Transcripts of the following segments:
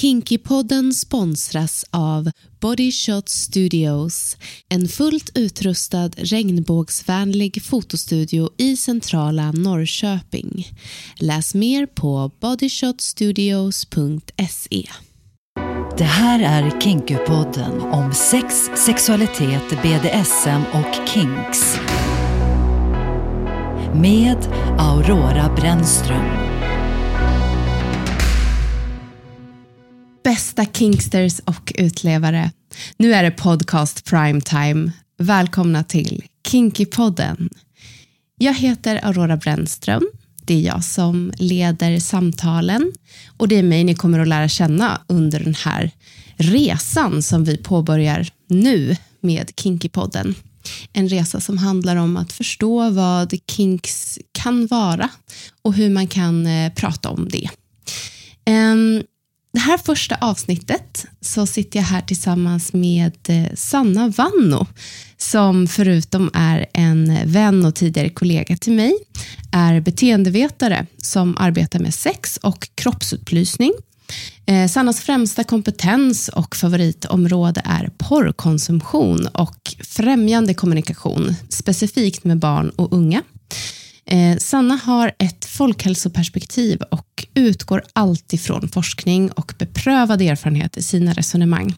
Kinkypodden sponsras av Body Shot Studios, en fullt utrustad regnbågsvänlig fotostudio i centrala Norrköping. Läs mer på bodyshotstudios.se. Det här är Kinkypodden om sex, sexualitet, BDSM och kinks. Med Aurora Brännström. Bästa kinksters och utlevare. Nu är det podcast primetime. Välkomna till Kinkypodden. Jag heter Aurora Brännström. Det är jag som leder samtalen och det är mig ni kommer att lära känna under den här resan som vi påbörjar nu med Kinkypodden. En resa som handlar om att förstå vad kinks kan vara och hur man kan eh, prata om det. Ehm, det här första avsnittet så sitter jag här tillsammans med eh, Sanna Vanno som förutom är en vän och tidigare kollega till mig är beteendevetare som arbetar med sex och kroppsupplysning. Eh, Sannas främsta kompetens och favoritområde är porrkonsumtion och främjande kommunikation, specifikt med barn och unga. Eh, Sanna har ett folkhälsoperspektiv och utgår alltid från forskning och beprövad erfarenhet i sina resonemang.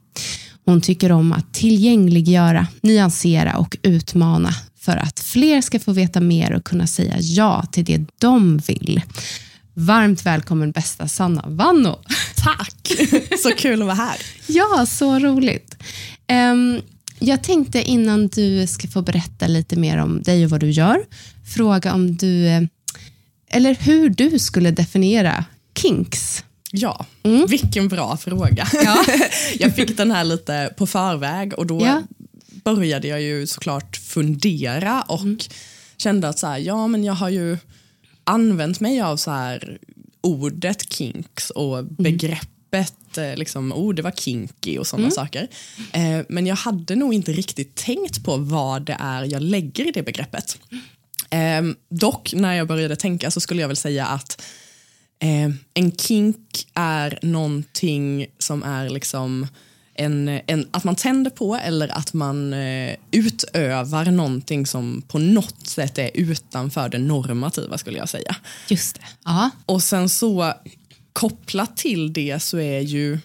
Hon tycker om att tillgängliggöra, nyansera och utmana för att fler ska få veta mer och kunna säga ja till det de vill. Varmt välkommen bästa Sanna Vanno. Tack! Så kul att vara här. Ja, så roligt. Jag tänkte innan du ska få berätta lite mer om dig och vad du gör, fråga om du, eh, eller hur du skulle definiera kinks. Ja, mm. vilken bra fråga. Ja. jag fick den här lite på förväg och då ja. började jag ju såklart fundera och mm. kände att så här, ja men jag har ju använt mig av så här ordet kinks och mm. Begreppet mm. liksom, oh, det var kinky och sådana mm. saker. Eh, men jag hade nog inte riktigt tänkt på vad det är jag lägger i det begreppet. Eh, dock, när jag började tänka så skulle jag väl säga att eh, en kink är någonting som är liksom en, en, att man tänder på eller att man eh, utövar någonting som på något sätt är utanför det normativa skulle jag säga. Just det. Aha. Och sen så kopplat till det så är ju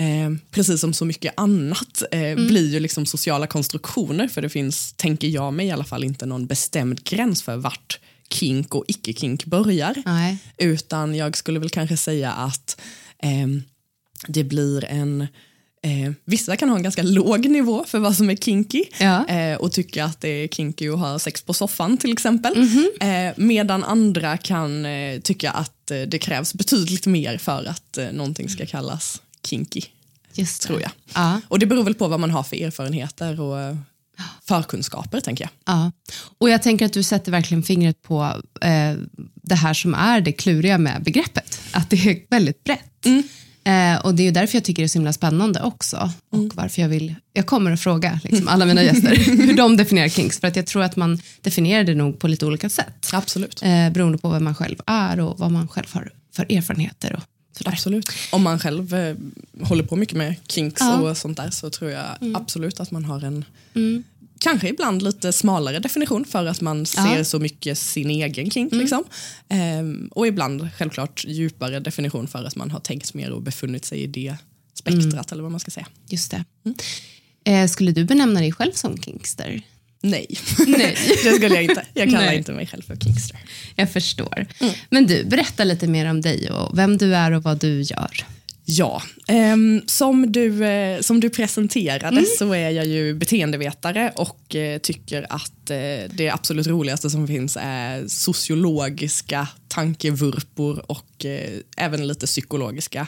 Eh, precis som så mycket annat eh, mm. blir ju liksom sociala konstruktioner för det finns, tänker jag mig i alla fall, inte någon bestämd gräns för vart kink och icke-kink börjar. Nej. Utan jag skulle väl kanske säga att eh, det blir en Eh, vissa kan ha en ganska låg nivå för vad som är kinky ja. eh, och tycka att det är kinky att ha sex på soffan till exempel. Mm -hmm. eh, medan andra kan eh, tycka att eh, det krävs betydligt mer för att eh, någonting ska kallas kinky. Just tror jag. Ja. Och det beror väl på vad man har för erfarenheter och eh, förkunskaper tänker jag. Ja. Och jag tänker att du sätter verkligen fingret på eh, det här som är det kluriga med begreppet. Att det är väldigt brett. Mm. Eh, och Det är därför jag tycker det är så himla spännande också. Och mm. varför jag vill, jag kommer att fråga liksom, alla mina gäster hur de definierar kinks. För att jag tror att man definierar det nog på lite olika sätt. Absolut. Eh, beroende på vem man själv är och vad man själv har för erfarenheter. Och Sådär. Absolut. Om man själv eh, håller på mycket med kinks ja. och sånt där så tror jag mm. absolut att man har en mm. Kanske ibland lite smalare definition för att man ser ja. så mycket sin egen kink. Mm. Liksom. Ehm, och ibland självklart djupare definition för att man har tänkt mer och befunnit sig i det spektrat mm. eller vad man ska säga. Just det. Mm. Eh, skulle du benämna dig själv som kinkster? Nej, Nej. det skulle jag inte. Jag kallar inte mig själv för Kingster. Jag förstår. Mm. Men du, berätta lite mer om dig och vem du är och vad du gör. Ja, eh, som, du, eh, som du presenterade mm. så är jag ju beteendevetare och eh, tycker att eh, det absolut roligaste som finns är sociologiska tankevurpor och även lite psykologiska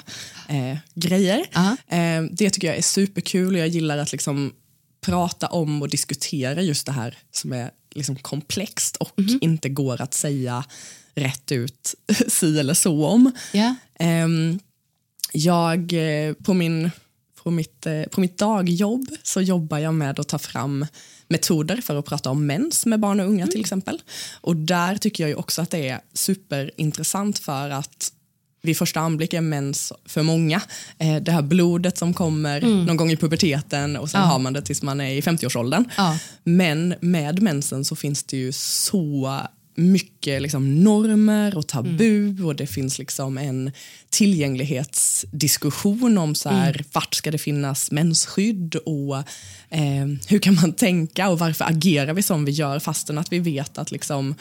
grejer. Ehm, det tycker jag är superkul och jag gillar att liksom prata om och diskutera just det här som är liksom komplext och mm. inte går att säga rätt ut si eller så om. Yeah. Um, jag, eh, på, min, på, mitt, eh, på mitt dagjobb så jobbar jag med att ta fram metoder för att prata om mens med barn och unga mm. till exempel. Och där tycker jag också att det är superintressant för att vid första anblick är mens för många. Eh, det här blodet som kommer mm. någon gång i puberteten och sen ja. har man det tills man är i 50-årsåldern. Ja. Men med mensen så finns det ju så mycket liksom normer och tabu mm. och det finns liksom en tillgänglighetsdiskussion om så här, mm. vart ska det finnas mensskydd och eh, hur kan man tänka och varför agerar vi som vi gör fastän att vi vet att liksom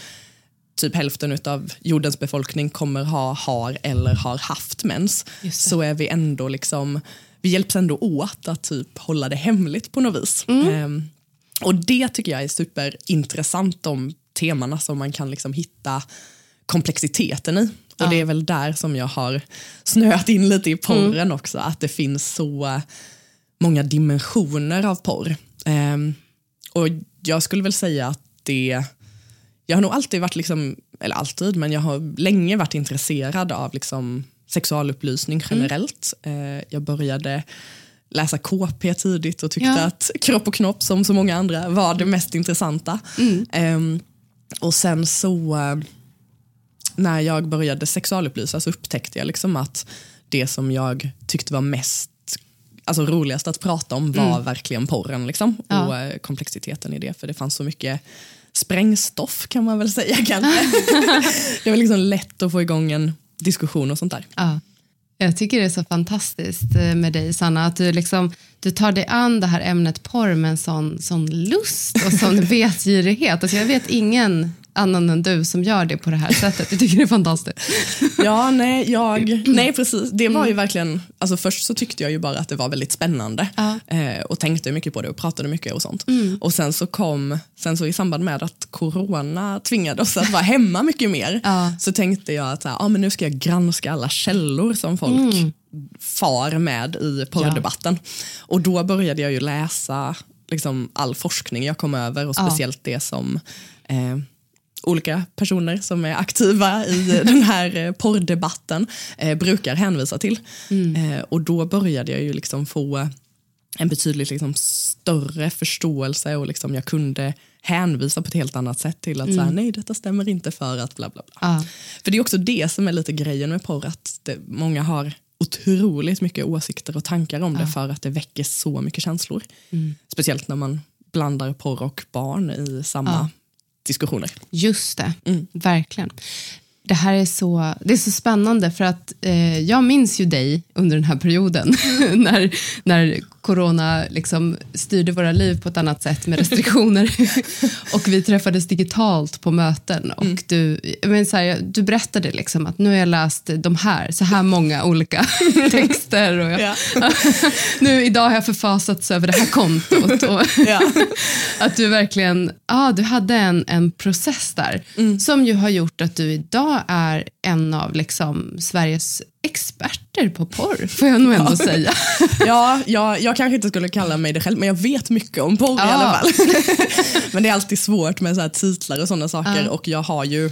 typ hälften av jordens befolkning kommer ha, har eller har haft mens så är vi ändå liksom, vi hjälps ändå åt att typ hålla det hemligt på något vis. Mm. Um, och det tycker jag är superintressant, de temana som man kan liksom hitta komplexiteten i. Ja. Och det är väl där som jag har snöat in lite i porren mm. också, att det finns så många dimensioner av porr. Um, och jag skulle väl säga att det jag har nog alltid varit, liksom, eller alltid, men jag har länge varit intresserad av liksom, sexualupplysning generellt. Mm. jag började läsa KP tidigt och tyckte ja. att kropp och knopp som så många andra var det mest intressanta. Mm. Um, och sen så uh, när jag började sexualupplysas så upptäckte jag liksom att det som jag tyckte var mest alltså roligast att prata om var mm. verkligen porren liksom, ja. och uh, komplexiteten i det. För det fanns så mycket sprängstoff kan man väl säga kanske. det var liksom lätt att få igång en diskussion och sånt där. Ja. Jag tycker det är så fantastiskt eh, med dig Sanna, att du, liksom, du tar dig an det här ämnet porr med en sån, sån lust och sån vetgirighet. Alltså jag vet ingen annan än du som gör det på det här sättet. Jag tycker det är fantastiskt. Ja, nej, jag, nej precis. Det var ju mm. verkligen, alltså först så tyckte jag ju bara att det var väldigt spännande ja. eh, och tänkte mycket på det och pratade mycket och sånt. Mm. Och sen så kom, sen så i samband med att corona tvingade oss att vara hemma mycket mer ja. så tänkte jag att ah, men nu ska jag granska alla källor som folk mm. far med i porrdebatten. Ja. Och då började jag ju läsa liksom, all forskning jag kom över och speciellt det som eh, olika personer som är aktiva i den här eh, porrdebatten eh, brukar hänvisa till. Mm. Eh, och då började jag ju liksom få en betydligt liksom större förståelse och liksom jag kunde hänvisa på ett helt annat sätt till att mm. så nej detta stämmer inte för att bla bla bla. Ah. För det är också det som är lite grejen med porr, att det, många har otroligt mycket åsikter och tankar om ah. det för att det väcker så mycket känslor. Mm. Speciellt när man blandar porr och barn i samma ah diskussioner. Just det, mm. verkligen. Det här är så, det är så spännande för att eh, jag minns ju dig under den här perioden när, när corona liksom styrde våra liv på ett annat sätt med restriktioner. Och vi träffades digitalt på möten. Och mm. du, men så här, du berättade liksom att nu har jag läst de här, så här många olika texter. Och jag, nu idag har jag förfasats över det här kontot. Och att du verkligen, ah, du hade en, en process där. Mm. som ju har gjort att du idag är en av liksom Sveriges experter på porr, får jag nog ändå säga. ja, jag, jag kanske inte skulle kalla mig det själv, men jag vet mycket om porr ja. i alla fall. men det är alltid svårt med så här titlar och sådana saker ja. och jag har ju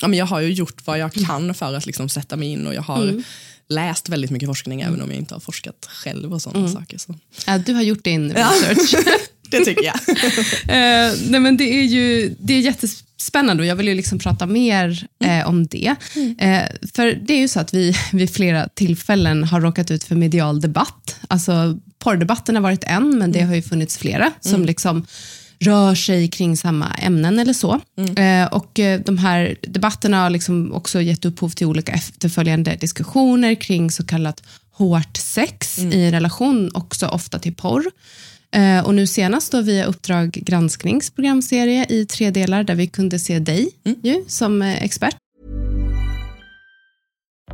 ja, men jag har ju gjort vad jag kan för att liksom sätta mig in och jag har mm. läst väldigt mycket forskning även om jag inte har forskat själv och sådana mm. saker. Så. Ja, du har gjort din research. det tycker jag. eh, nej, men det är ju det är jättespännande spännande och jag vill ju liksom prata mer mm. eh, om det. Mm. Eh, för det är ju så att vi vid flera tillfällen har råkat ut för medial debatt. Alltså porrdebatten har varit en, men det mm. har ju funnits flera som liksom rör sig kring samma ämnen eller så. Mm. Eh, och eh, de här debatterna har liksom också gett upphov till olika efterföljande diskussioner kring så kallat hårt sex mm. i relation också ofta till porr. Eh, och nu senast då via Uppdrag gransknings programserie i tre delar där vi kunde se dig mm. ju, som eh, expert.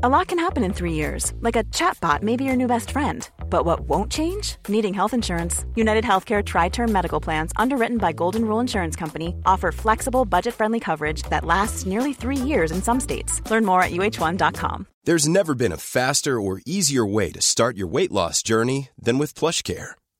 A lot can happen in three years, like a chatbot may be your new best friend. But what won't change? Needing health insurance. United Healthcare Tri Term Medical Plans, underwritten by Golden Rule Insurance Company, offer flexible, budget friendly coverage that lasts nearly three years in some states. Learn more at uh1.com. There's never been a faster or easier way to start your weight loss journey than with PlushCare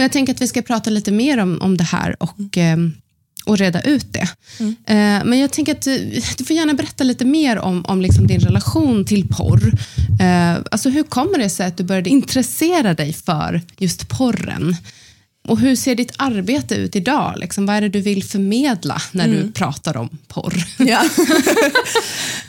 Och jag tänker att vi ska prata lite mer om, om det här och, eh, och reda ut det. Eh, men jag tänker att du, du får gärna berätta lite mer om, om liksom din relation till porr. Eh, alltså hur kommer det sig att du började intressera dig för just porren? Och hur ser ditt arbete ut idag? Liksom, vad är det du vill förmedla när du pratar om porr? Ja.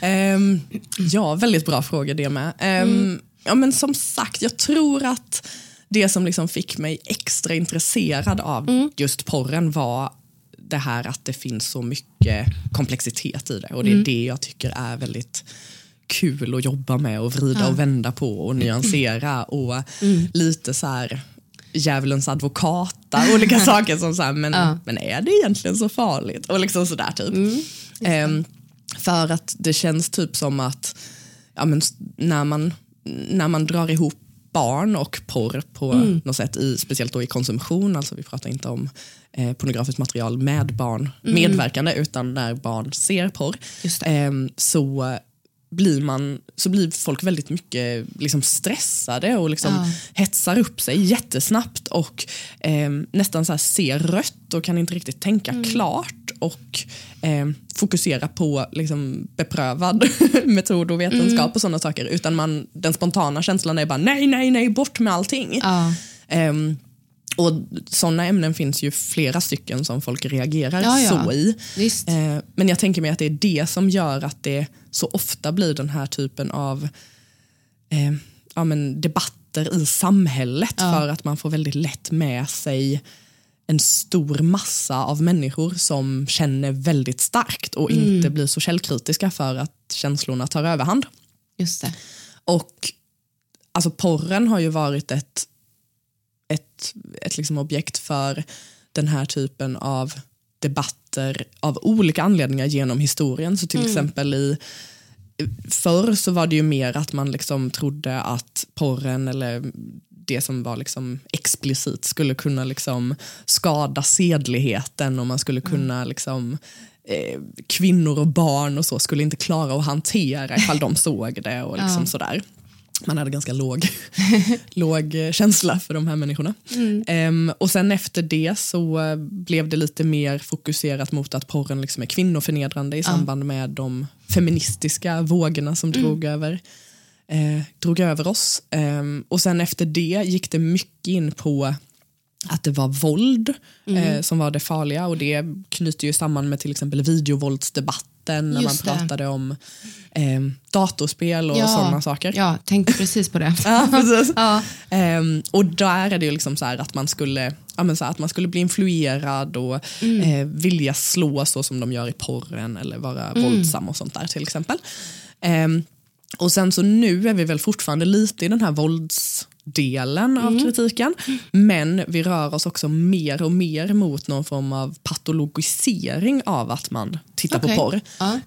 Ehm, ja, väldigt bra fråga det med. Ehm, ja, men som sagt, jag tror att det som liksom fick mig extra intresserad av just porren var det här att det finns så mycket komplexitet i det. Och det är det jag tycker är väldigt kul att jobba med och vrida och vända på och nyansera och lite så här djävulens advokata, olika saker som så här, men, men är det egentligen så farligt? Och liksom sådär typ. Ehm, för att det känns typ som att ja, men, när, man, när man drar ihop barn och porr på något sätt, i, speciellt då i konsumtion, alltså vi pratar inte om eh, pornografiskt material med barn medverkande, utan när barn ser porr, ehm, så blir, man, så blir folk väldigt mycket liksom stressade och liksom Ja. hetsar upp sig jättesnabbt och eh, nästan så ser rött och kan inte riktigt tänka klart och eh, fokusera på liksom, beprövad metod och vetenskap och sådana saker utan man, den spontana känslan är bara nej, nej, nej, bort med allting. Ja. Ehm, och sådana ämnen finns ju flera stycken som folk reagerar Ja, ja. så i. Eh, men jag tänker mig att det är det som gör att det så ofta blir den här typen av eh, ja, men debatter i samhället för att man får väldigt lätt med sig en stor massa av människor som känner väldigt starkt och inte blir så källkritiska för att känslorna tar överhand. Just det. Och alltså porren har ju varit ett, ett, ett liksom objekt för den här typen av debatter av olika anledningar genom historien. Så till exempel i Förr så var det ju mer att man liksom trodde att porren eller det som var liksom explicit skulle kunna liksom skada sedligheten och man skulle kunna liksom eh, kvinnor och barn och så skulle inte klara att hantera ifall de såg det och liksom sådär. Man hade ganska låg, låg känsla för de här människorna. Ehm, och sen efter det så blev det lite mer fokuserat mot att porren liksom är kvinnoförnedrande i samband med de feministiska vågorna som drog över eh, drog över oss. Ehm, och sen efter det gick det mycket in på att det var våld eh, som var det farliga. Och det knyter ju samman med till exempel videovåldsdebatten när Just man det. pratade om eh, datorspel och sådana saker. Ja, tänkte precis på det. Ja, precis. Ja. Ehm, och där är det ju liksom så att man skulle ja, men så att man skulle bli influerad och eh, vilja slå så som de gör i porren eller vara våldsam och sånt där till exempel. Ehm, och sen så nu är vi väl fortfarande lite i den här våldsdelen av kritiken. Men vi rör oss också mer och mer mot någon form av patologisering av att man tittar Okej. på porr.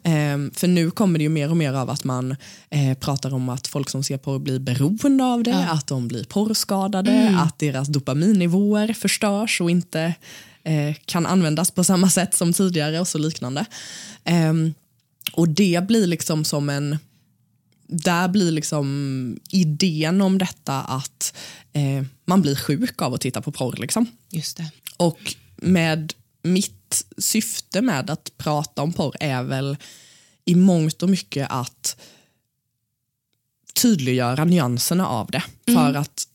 Ehm, för nu kommer det ju mer och mer av att man eh, pratar om att folk som ser porr blir beroende av det, att de blir porrskadade, att deras dopaminnivåer förstörs och inte eh, kan användas på samma sätt som tidigare och så liknande. Ehm, och det blir liksom som en där blir liksom idén om detta att eh, man blir sjuk av att titta på porr. Liksom. Just det. Och med mitt syfte med att prata om porr är väl i mångt och mycket att tydliggöra nyanserna av det. För att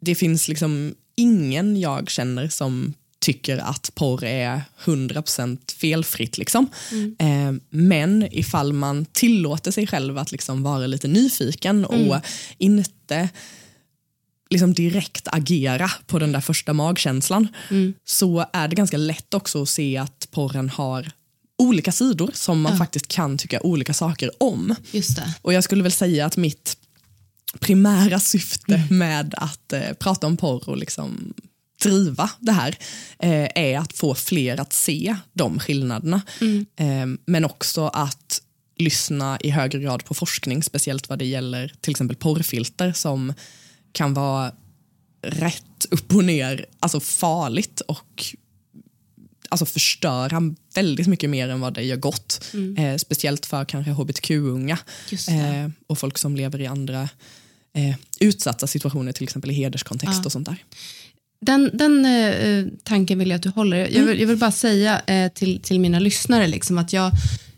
det finns liksom ingen jag känner som tycker att porr är 100% felfritt. Liksom. Eh, men ifall man tillåter sig själv att liksom vara lite nyfiken och inte liksom direkt agera på den där första magkänslan så är det ganska lätt också att se att porren har olika sidor som man faktiskt kan tycka olika saker om. Just det. Och jag skulle väl säga att mitt primära syfte mm. med att eh, prata om porr och liksom driva det här eh, är att få fler att se de skillnaderna. Mm. Eh, men också att lyssna i högre grad på forskning, speciellt vad det gäller till exempel porrfilter som kan vara rätt upp och ner, alltså farligt och alltså förstöra väldigt mycket mer än vad det gör gott. Mm. Eh, speciellt för kanske hbtq-unga eh, och folk som lever i andra eh, utsatta situationer, till exempel i hederskontext ja. och sånt där. Den, den eh, tanken vill jag att du håller. Jag, mm. vill, jag vill bara säga eh, till, till mina lyssnare liksom, att jag,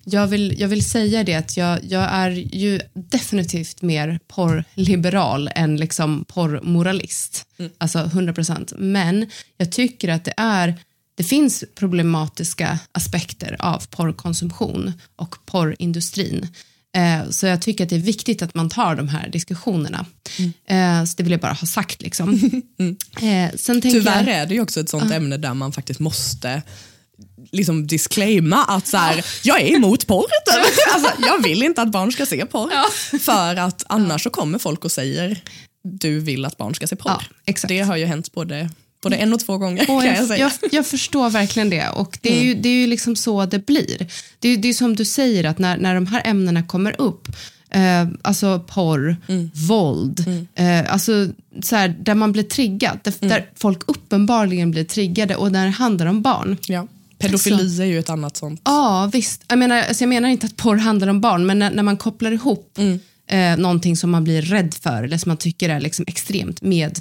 jag, vill, jag vill säga det att jag, jag är ju definitivt mer porrliberal än liksom porrmoralist. Mm. Alltså 100%. Men jag tycker att det är det finns problematiska aspekter av porrkonsumtion och porrindustrin. Eh, så jag tycker att det är viktigt att man tar de här diskussionerna. Mm. Eh, så det vill jag bara ha sagt. Liksom. mm. Eh, sen Tyvärr jag, är det ju också ett sånt uh. ämne där man faktiskt måste liksom disclaima att så här, jag är emot porr. alltså, jag vill inte att barn ska se porr. Ja. För att annars så kommer folk och säger du vill att barn ska se porr. Ja, det har ju hänt både både en och två gånger. Och jag, jag, jag, jag, förstår verkligen det och det är, mm. ju, det är ju liksom så det blir. Det är, det är som du säger att när, när de här ämnena kommer upp Eh, alltså porr, mm. våld, mm. Eh, alltså så här, där man blir triggad, där, mm. där, folk uppenbarligen blir triggade och när det handlar om barn. Ja. Pedofili så, är ju ett annat sånt. Ja, visst. Jag menar, alltså jag menar inte att porr handlar om barn, men när, när man kopplar ihop mm. eh, någonting som man blir rädd för eller som man tycker är liksom extremt med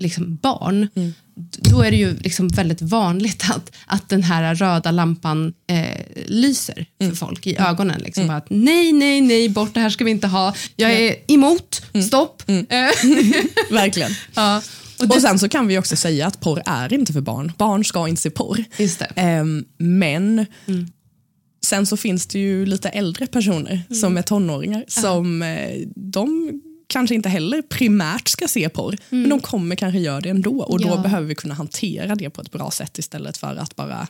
liksom barn, mm. då är det ju liksom väldigt vanligt att, att den här röda lampan eh, lyser för mm. folk i ögonen. Liksom, mm. att, nej, nej, nej, bort det här ska vi inte ha. Jag är emot, mm. stopp. Mm. Eh. Verkligen. Ja. Och, det... och, sen så kan vi också säga att porr är inte för barn. Barn ska inte se porr. Eh, men Sen så finns det ju lite äldre personer som är tonåringar som eh, de kanske inte heller primärt ska se porr, mm. men de kommer kanske göra det ändå och då ja. behöver vi kunna hantera det på ett bra sätt istället för att bara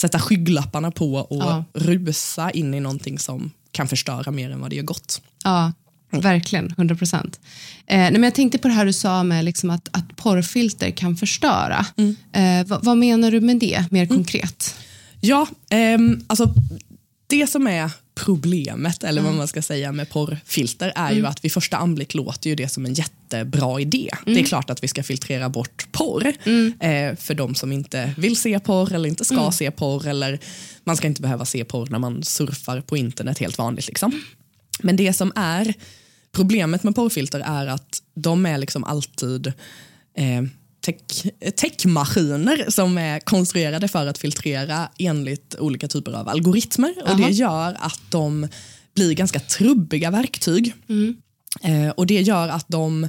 sätta skygglapparna på och ja. rusa in i någonting som kan förstöra mer än vad det gör gott. Ja, mm. verkligen, 100 procent. Eh, jag tänkte på det här du sa med liksom att, att porrfilter kan förstöra. Mm. Eh, vad, vad, menar du med det mer mm. konkret? Ja, eh, alltså det som är problemet, eller vad man ska säga med porrfilter, är mm. ju att vid första anblick låter ju det som en jättebra idé. Mm. Det är mm. klart att vi ska filtrera bort porr mm. eh, för de som inte vill se porr eller inte ska mm. se porr eller man ska inte behöva se porr när man surfar på internet helt vanligt. Liksom. Men det som är problemet med porrfilter är att de är liksom alltid eh, techmaskiner tech som är konstruerade för att filtrera enligt olika typer av algoritmer. Och Det gör att de blir ganska trubbiga verktyg. Mm. Eh, och Det gör att de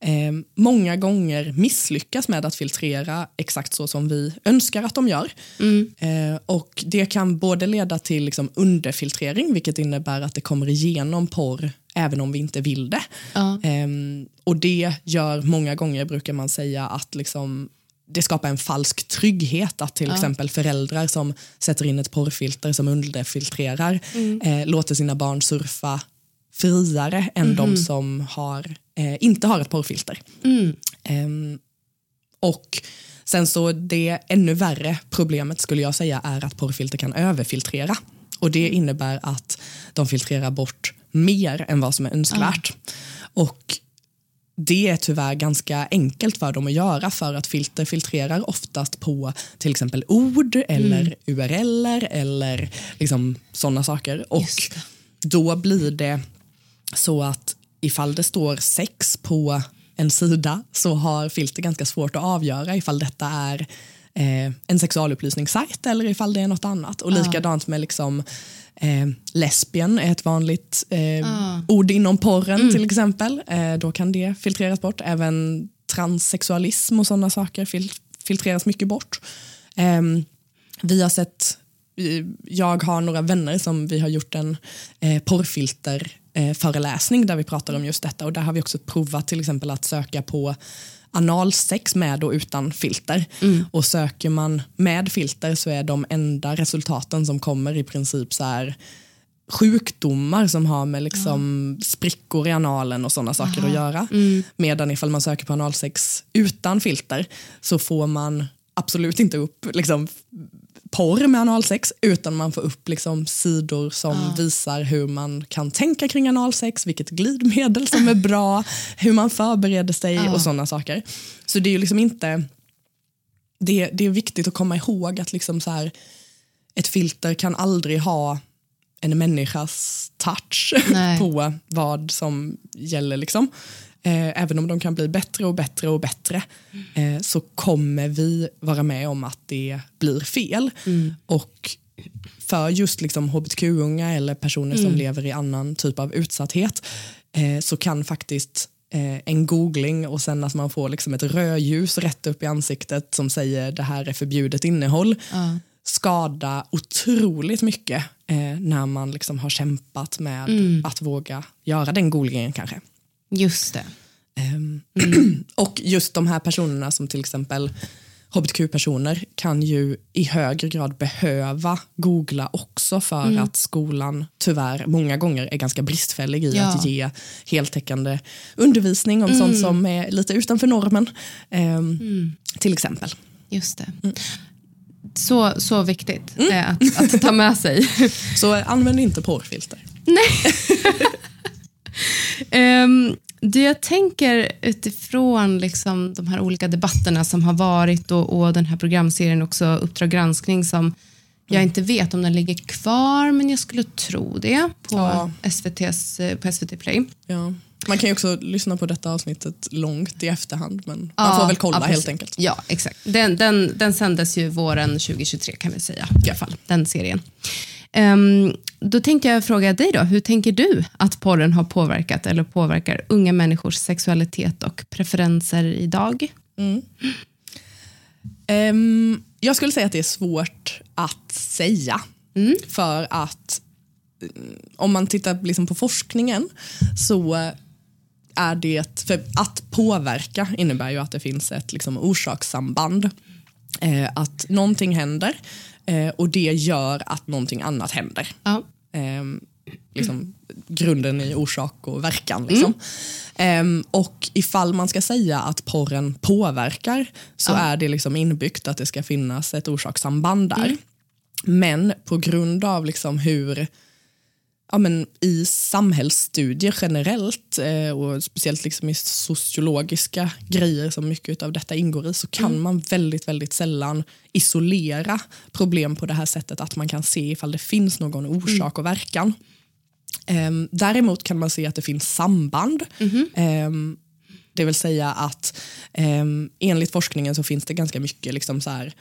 eh, många gånger misslyckas med att filtrera exakt så som vi önskar att de gör. Mm. Eh, och Det kan både leda till liksom underfiltrering, vilket innebär att det kommer igenom porr även om vi inte vill det. Ja. Um, och det gör många gånger, brukar man säga, att liksom, det skapar en falsk trygghet att till ja. exempel föräldrar som sätter in ett porrfilter som underfiltrerar mm. eh, låter sina barn surfa friare än mm. de mhm. som har, eh, inte har ett porrfilter. Mm. Um, och sen så det ännu värre problemet skulle jag säga är att porrfilter kan överfiltrera. Och det innebär att de filtrerar bort mer än vad som är önskvärt. Mm. Och det är tyvärr ganska enkelt för dem att göra för att filter filtrerar oftast på till exempel ord eller mm. URL eller liksom sådana saker. Och då blir det så att ifall det står sex på en sida så har filter ganska svårt att avgöra ifall detta är eh, en sexualupplysningssajt eller ifall det är något annat. Och likadant med liksom Eh, lesbien är ett vanligt eh, ah. ord inom porren mm. till exempel. Eh, då kan det filtreras bort. Även transsexualism och sådana saker fil filtreras mycket bort. Eh, vi har sett, jag har några vänner som vi har gjort en eh, porrfilter eh, föreläsning där vi pratar om just detta och där har vi också provat till exempel att söka på analsex med och utan filter. Mm. Och söker man med filter så är de enda resultaten som kommer i princip så här sjukdomar som har med liksom sprickor i analen och sådana saker att göra. Medan ifall man söker på analsex utan filter så får man absolut inte upp liksom, porr med analsex utan man får upp liksom, sidor som visar hur man kan tänka kring analsex, vilket glidmedel som är bra, hur man förbereder sig och sådana saker. Så det är ju liksom inte det, det är viktigt att komma ihåg att liksom så här, ett filter kan aldrig ha en människas touch Nej. på vad som gäller. Liksom. Eh, även om de kan bli bättre och bättre och bättre eh, så kommer vi vara med om att det blir fel. Och för just liksom hbtq-unga eller personer som lever i annan typ av utsatthet eh, så kan faktiskt eh, en googling och sen att man får liksom ett rödljus rätt upp i ansiktet som säger det här är förbjudet innehåll skada otroligt mycket eh, när man liksom har kämpat med att våga göra den googlingen kanske. Just det. Ehm, och just de här personerna som till exempel hbtq-personer kan ju i högre grad behöva googla också för att skolan tyvärr många gånger är ganska bristfällig i Ja. att ge heltäckande undervisning om sånt som är lite utanför normen. Ehm, Till exempel. Just det. Så, så viktigt eh, att, att ta med sig. Så använd inte porrfilter. Um, det jag tänker utifrån liksom de här olika debatterna som har varit och, och den här programserien också Uppdrag granskning som jag inte vet om den ligger kvar men jag skulle tro det på, Ja. SVTs, eh, på SVT Play. Ja. Man kan ju också lyssna på detta avsnittet långt i efterhand men man Ja, får väl kolla ja, helt enkelt. Ja, exakt. Den, den, den sändes ju våren 2023 kan vi säga. I alla fall, den serien. Ehm, då tänkte jag fråga dig då, hur tänker du att porren har påverkat eller påverkar unga människors sexualitet och preferenser idag? Ehm, jag skulle säga att det är svårt att säga. För att mm, om man tittar liksom på forskningen så är det, för att påverka innebär ju att det finns ett liksom orsakssamband. Eh, att någonting händer eh, och det gör att någonting annat händer. Ja. Ehm, liksom, grunden i orsak och verkan. Liksom. Ehm, och ifall man ska säga att porren påverkar så är det liksom inbyggt att det ska finnas ett orsakssamband där. Men på grund av liksom hur ja, men i samhällsstudier generellt eh, och speciellt liksom i sociologiska grejer som mycket av detta ingår i så kan man väldigt, väldigt sällan isolera problem på det här sättet att man kan se ifall det finns någon orsak och verkan. Ehm, däremot kan man se att det finns samband. Ehm, det vill säga att um, enligt forskningen så finns det ganska mycket liksom så här,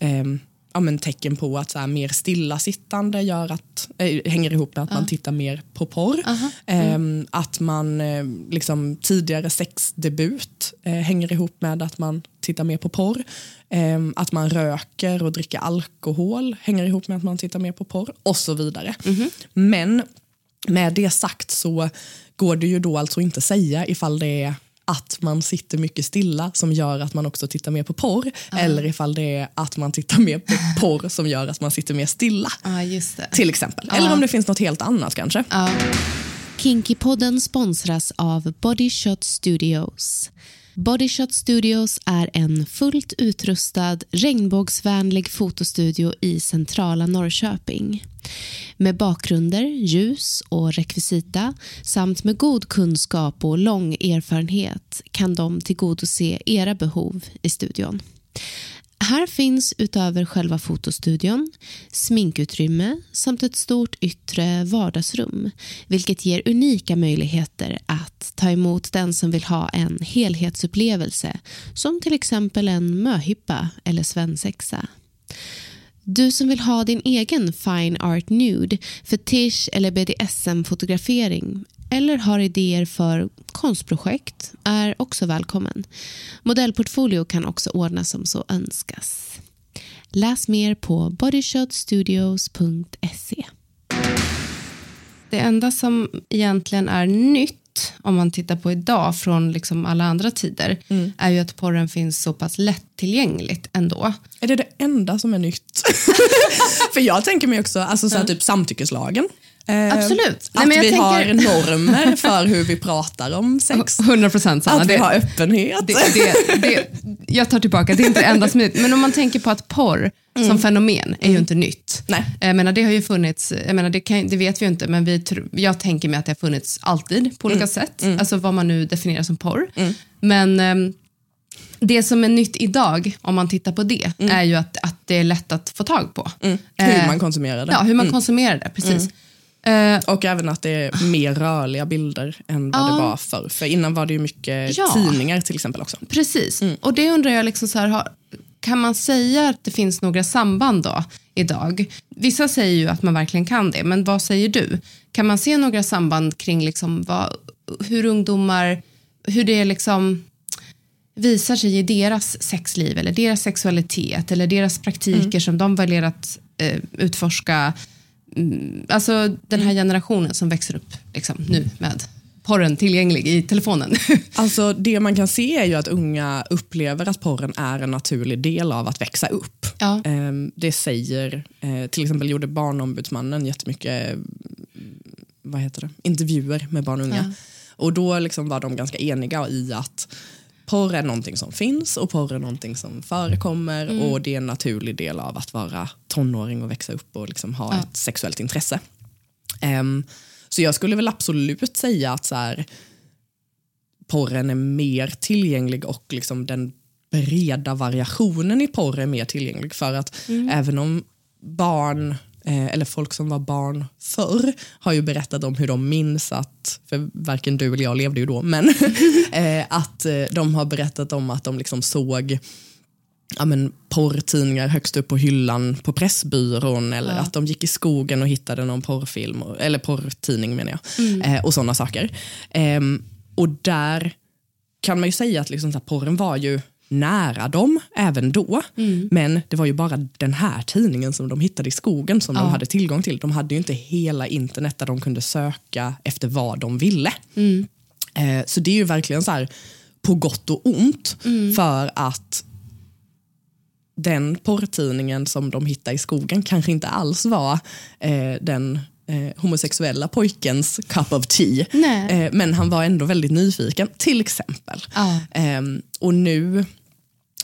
ehm, ja, men tecken på att så här, mer stillasittande gör att, äh, hänger ihop med att man tittar mer på porr. Ehm, Att man liksom, tidigare sexdebut eh, hänger ihop med att man tittar mer på porr. Att man röker och dricker alkohol hänger ihop med att man tittar mer på porr och så vidare. Men med det sagt så går det ju då alltså inte säga ifall det är att man sitter mycket stilla som gör att man också tittar mer på porr eller ifall det är att man tittar mer på porr som gör att man sitter mer stilla. Ja, just det. Till exempel. Eller om det finns något helt annat kanske. Kinkypodden sponsras av Body Shot Studios. Bodyshot Studios är en fullt utrustad regnbågsvänlig fotostudio i centrala Norrköping. Med bakgrunder, ljus och rekvisita samt med god kunskap och lång erfarenhet kan de tillgodose era behov i studion. Här finns utöver själva fotostudion sminkutrymme samt ett stort yttre vardagsrum vilket ger unika möjligheter att ta emot den som vill ha en helhetsupplevelse som till exempel en möhippa eller svensexa. Du som vill ha din egen fine art nude, fetisch eller BDSM-fotografering eller har idéer för konstprojekt är också välkommen. Modellportfolio kan också ordnas som så önskas. Läs mer på bodyshotstudios.se. Det enda som egentligen är nytt om man tittar på idag från liksom alla andra tider är ju att porren finns så pass lättillgängligt ändå. Är det det enda som är nytt? För jag tänker mig också, alltså så här, typ samtyckeslagen. Eh, Absolut. Att Nej, vi tänker... har normer för hur vi pratar om sex. 100 procent Sanna. Att vi det, har öppenhet. det, det, det, jag tar tillbaka, det är inte enda är Men om man tänker på att porr mm. som fenomen är ju inte nytt. Nej. Jag menar, det har ju funnits, jag menar, det, kan, det vet vi ju inte, men vi, jag tänker mig att det har funnits alltid på olika mm. sätt. Mm. Alltså vad man nu definierar som porr. Mm. Men um, det som är nytt idag, om man tittar på det, mm. är ju att, att det är lätt att få tag på. Mm. Hur eh, man konsumerar det. Ja, hur man konsumerar det, precis. Uh, och även att det är mer rörliga bilder än vad uh, det var förr. För innan var det ju mycket ja, tidningar till exempel också. Precis, mm. och det undrar jag, liksom så här, har, kan man säga att det finns några samband då idag? Vissa säger ju att man verkligen kan det, men vad säger du? Kan man se några samband kring liksom vad, hur ungdomar, hur det liksom visar sig i deras sexliv eller deras sexualitet eller deras praktiker mm. som de väljer att eh, utforska alltså den här generationen som växer upp liksom, nu med porren tillgänglig i telefonen. Alltså Det man kan se är ju att unga upplever att porren är en naturlig del av att växa upp. Ja. Ehm, det säger, eh, till exempel gjorde Barnombudsmannen jättemycket mm, vad heter det? intervjuer med barn och unga. Ja. Och då liksom var de ganska eniga i att porr är någonting som finns och porr är någonting som förekommer mm. och det är en naturlig del av att vara tonåring och växa upp och liksom ha ja. ett sexuellt intresse. Um, så jag skulle väl absolut säga att så här, porren är mer tillgänglig och liksom den breda variationen i porr är mer tillgänglig för att mm. även om barn Eh, eller folk som var barn förr har ju berättat om hur de minns att, för varken du eller jag levde ju då, men eh, att eh, de har berättat om att de liksom såg ja, men, porrtidningar högst upp på hyllan på Pressbyrån eller ja. att de gick i skogen och hittade någon porrfilm, eller porrtidning menar jag, mm. eh, och sådana saker. Eh, och där kan man ju säga att liksom, så här, porren var ju nära dem även då. Mm. Men det var ju bara den här tidningen som de hittade i skogen som ja. de hade tillgång till. De hade ju inte hela internet där de kunde söka efter vad de ville. Mm. Eh, så det är ju verkligen så här på gott och ont mm. för att den porrtidningen som de hittade i skogen kanske inte alls var eh, den eh, homosexuella pojkens cup of tea. Eh, men han var ändå väldigt nyfiken, till exempel. Ah. Eh, och nu,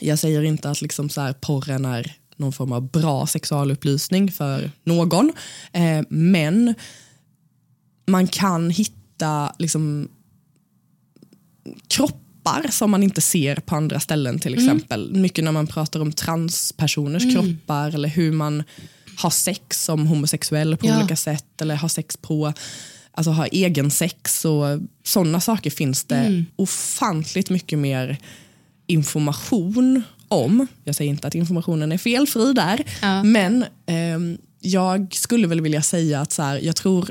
jag säger inte att liksom så här, porren är någon form av bra sexualupplysning för någon, eh, men man kan hitta liksom, kroppar som man inte ser på andra ställen till mm. exempel. Mm. Mycket när man pratar om transpersoners mm. kroppar eller hur man ha sex som homosexuell på ja. olika sätt eller ha sex på alltså ha egen sex och sådana saker finns det mm. ofantligt mycket mer information om. Jag säger inte att informationen är felfri där, ja. men eh, jag skulle väl vilja säga att så här, jag tror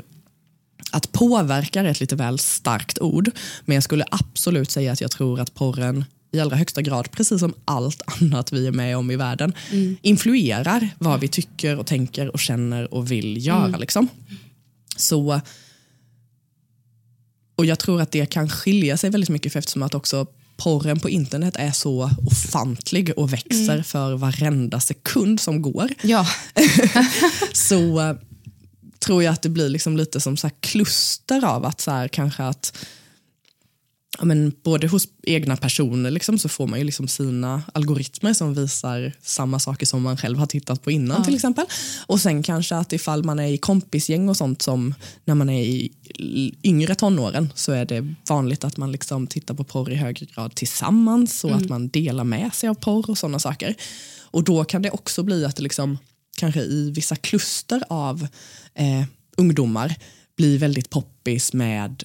att påverka är ett lite väl starkt ord, men jag skulle absolut säga att jag tror att porren i allra högsta grad, precis som allt annat vi är med om i världen, mm. influerar vad vi tycker och tänker och känner och vill göra. Mm. Liksom. Så, och Jag tror att det kan skilja sig väldigt mycket för eftersom att också porren på internet är så ofantlig och växer mm. för varenda sekund som går. Ja. så tror jag att det blir liksom lite som så kluster av att så kanske att ja, men både hos egna personer liksom, så får man ju liksom sina algoritmer som visar samma saker som man själv har tittat på innan ja. till exempel. Och sen kanske att ifall man är i kompisgäng och sånt som när man är i yngre tonåren så är det vanligt att man liksom tittar på porr i högre grad tillsammans och mm. att man delar med sig av porr och sådana saker. Och då kan det också bli att det liksom, kanske i vissa kluster av eh, ungdomar blir väldigt poppis med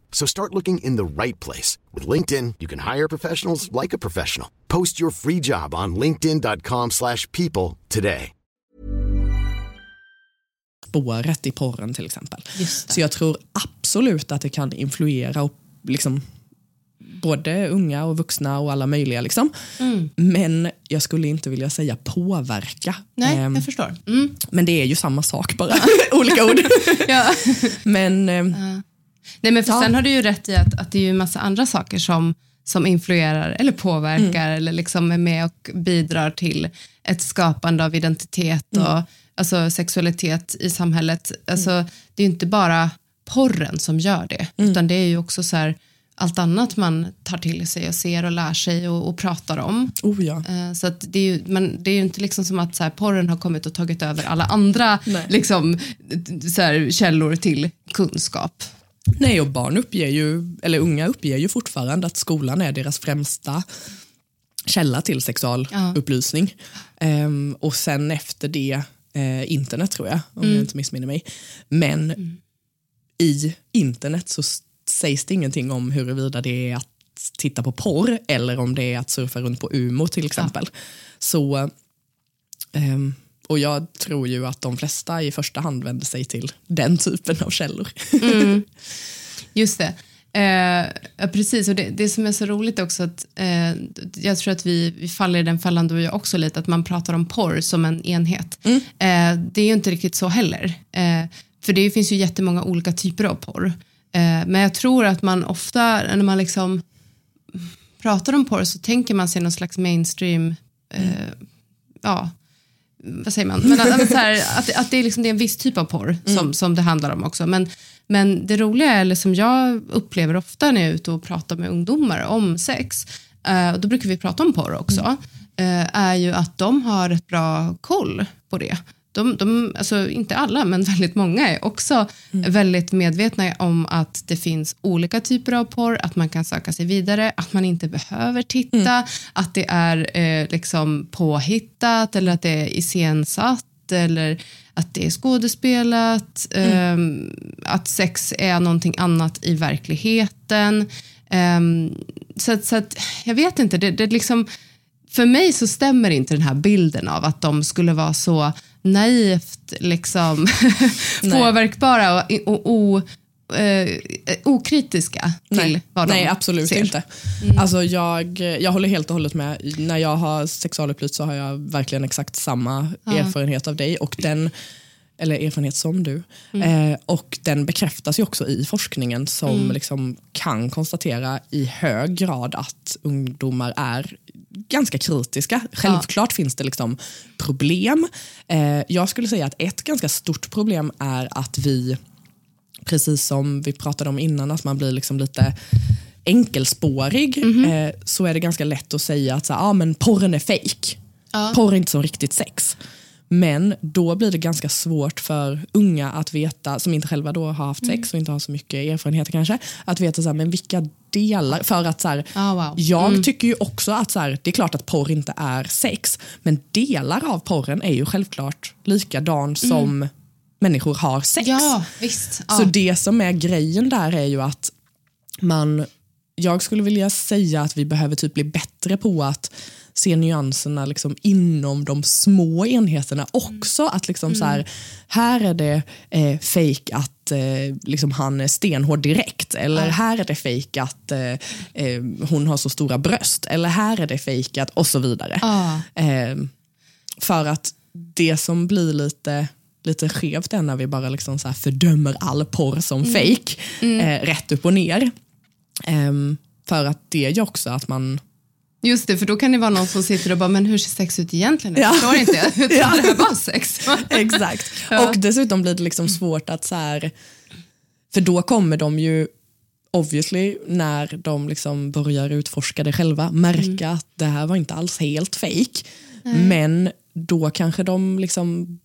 So start looking in the right place. With LinkedIn, you can hire professionals like a professional. Post your free job on linkedin.com slash people today. Spåret i porren till exempel. Så jag tror absolut att det kan influera och liksom både unga och vuxna och alla möjliga. Liksom. Mm. Men jag skulle inte vilja säga påverka. Nej, Ehm, jag förstår. Mm. men det är ju samma sak bara, olika ord. Ja. Men ehm, Nej, men för Ja. sen har du ju rätt i att, att det är ju en massa andra saker som, som influerar eller påverkar Mm. eller liksom är med och bidrar till ett skapande av identitet Mm. och alltså, sexualitet i samhället. Alltså, Det är ju inte bara porren som gör det, Mm. utan det är ju också så här, allt annat man tar till sig och ser och lär sig och, och pratar om. oh ja. Eh, Så att det, är ju, men det är ju inte liksom som att så här, porren har kommit och tagit över alla andra Nej. liksom, så här, källor till kunskap. Nej, och barn uppger ju, eller unga uppger ju fortfarande att skolan är deras främsta källa till sexualupplysning. Ehm, och sen efter det eh, internet tror jag, om jag inte missminner mig. Men i internet så sägs det ingenting om huruvida det är att titta på porr eller om det är att surfa runt på Umo till exempel. Så, ehm, och jag tror ju att de flesta i första hand vänder sig till den typen av källor. Just det. Eh, ja, precis, och det, det som är så roligt också att eh, jag tror att vi, vi faller i den fällan du och jag också lite, att man pratar om porr som en enhet. Eh, det är ju inte riktigt så heller. Eh, för det finns ju jättemånga olika typer av porr. Eh, men jag tror att man ofta, när man liksom pratar om porr så tänker man sig någon slags mainstream, eh, ja, vad säger man, men att, här, att, att det, är liksom, det är en viss typ av porr som, som det handlar om också. Men, men det roliga, är, eller som jag upplever ofta när jag är ute och pratar med ungdomar om sex, eh, och då brukar vi prata om porr också, eh, är ju att de har ett bra koll på det. De, de, alltså inte alla, men väldigt många är också väldigt medvetna om att det finns olika typer av porr, att man kan söka sig vidare, att man inte behöver titta, att det är eh, liksom påhittat eller att det är iscensatt eller att det är skådespelat, ehm, att sex är någonting annat i verkligheten. Ehm, så, så att, jag vet inte, det, det liksom, för mig så stämmer inte den här bilden av att de skulle vara så naivt liksom, påverkbara och, och, och eh, okritiska till Nej, vad de nej absolut ser. Mm. inte. Alltså jag, jag håller helt och hållet med. När jag har sexualupplysning så har jag verkligen exakt samma erfarenhet av dig. Och den, eller erfarenhet som du. Mm. Eh, och den bekräftas ju också i forskningen som Mm. liksom kan konstatera i hög grad att ungdomar är ganska kritiska. Självklart finns det liksom problem. Eh, jag skulle säga att ett ganska stort problem är att vi precis som vi pratade om innan, att man blir liksom lite enkelspårig, eh, så är det ganska lätt att säga att så, ah, men porren är fake. Porr är inte som riktigt sex. Men då blir det ganska svårt för unga att veta, som inte själva då har haft sex och inte har så mycket erfarenheter kanske, att veta så här, men vilka delar, för att så här, Ah, wow. jag tycker ju också att så här, det är klart att porr inte är sex, men delar av porren är ju självklart likadan som människor har sex. Ja, visst. Ja. Så det som är grejen där är ju att man, jag skulle vilja säga att vi behöver typ bli bättre på att se nyanserna liksom inom de små enheterna också. Att liksom så här, här är det eh, fake att eh, liksom han är stenhård direkt. Eller här är det fake att eh, eh, hon har så stora bröst. Eller här är det fake att och så vidare. Eh, för att det som blir lite, lite skevt är när vi bara liksom så fördömer all porr som fake eh, rätt upp och ner. Ehm, för att det gör också att man Just det, för då kan det vara någon som sitter och bara, men hur ser sex ut egentligen? Jag Ja. förstår inte, jag trodde Ja. det här var sex. Exakt. Och dessutom blir det liksom svårt att så här, för då kommer de ju obviously när de liksom börjar utforska det själva märka att det här var inte alls helt fake. Men då kanske de liksom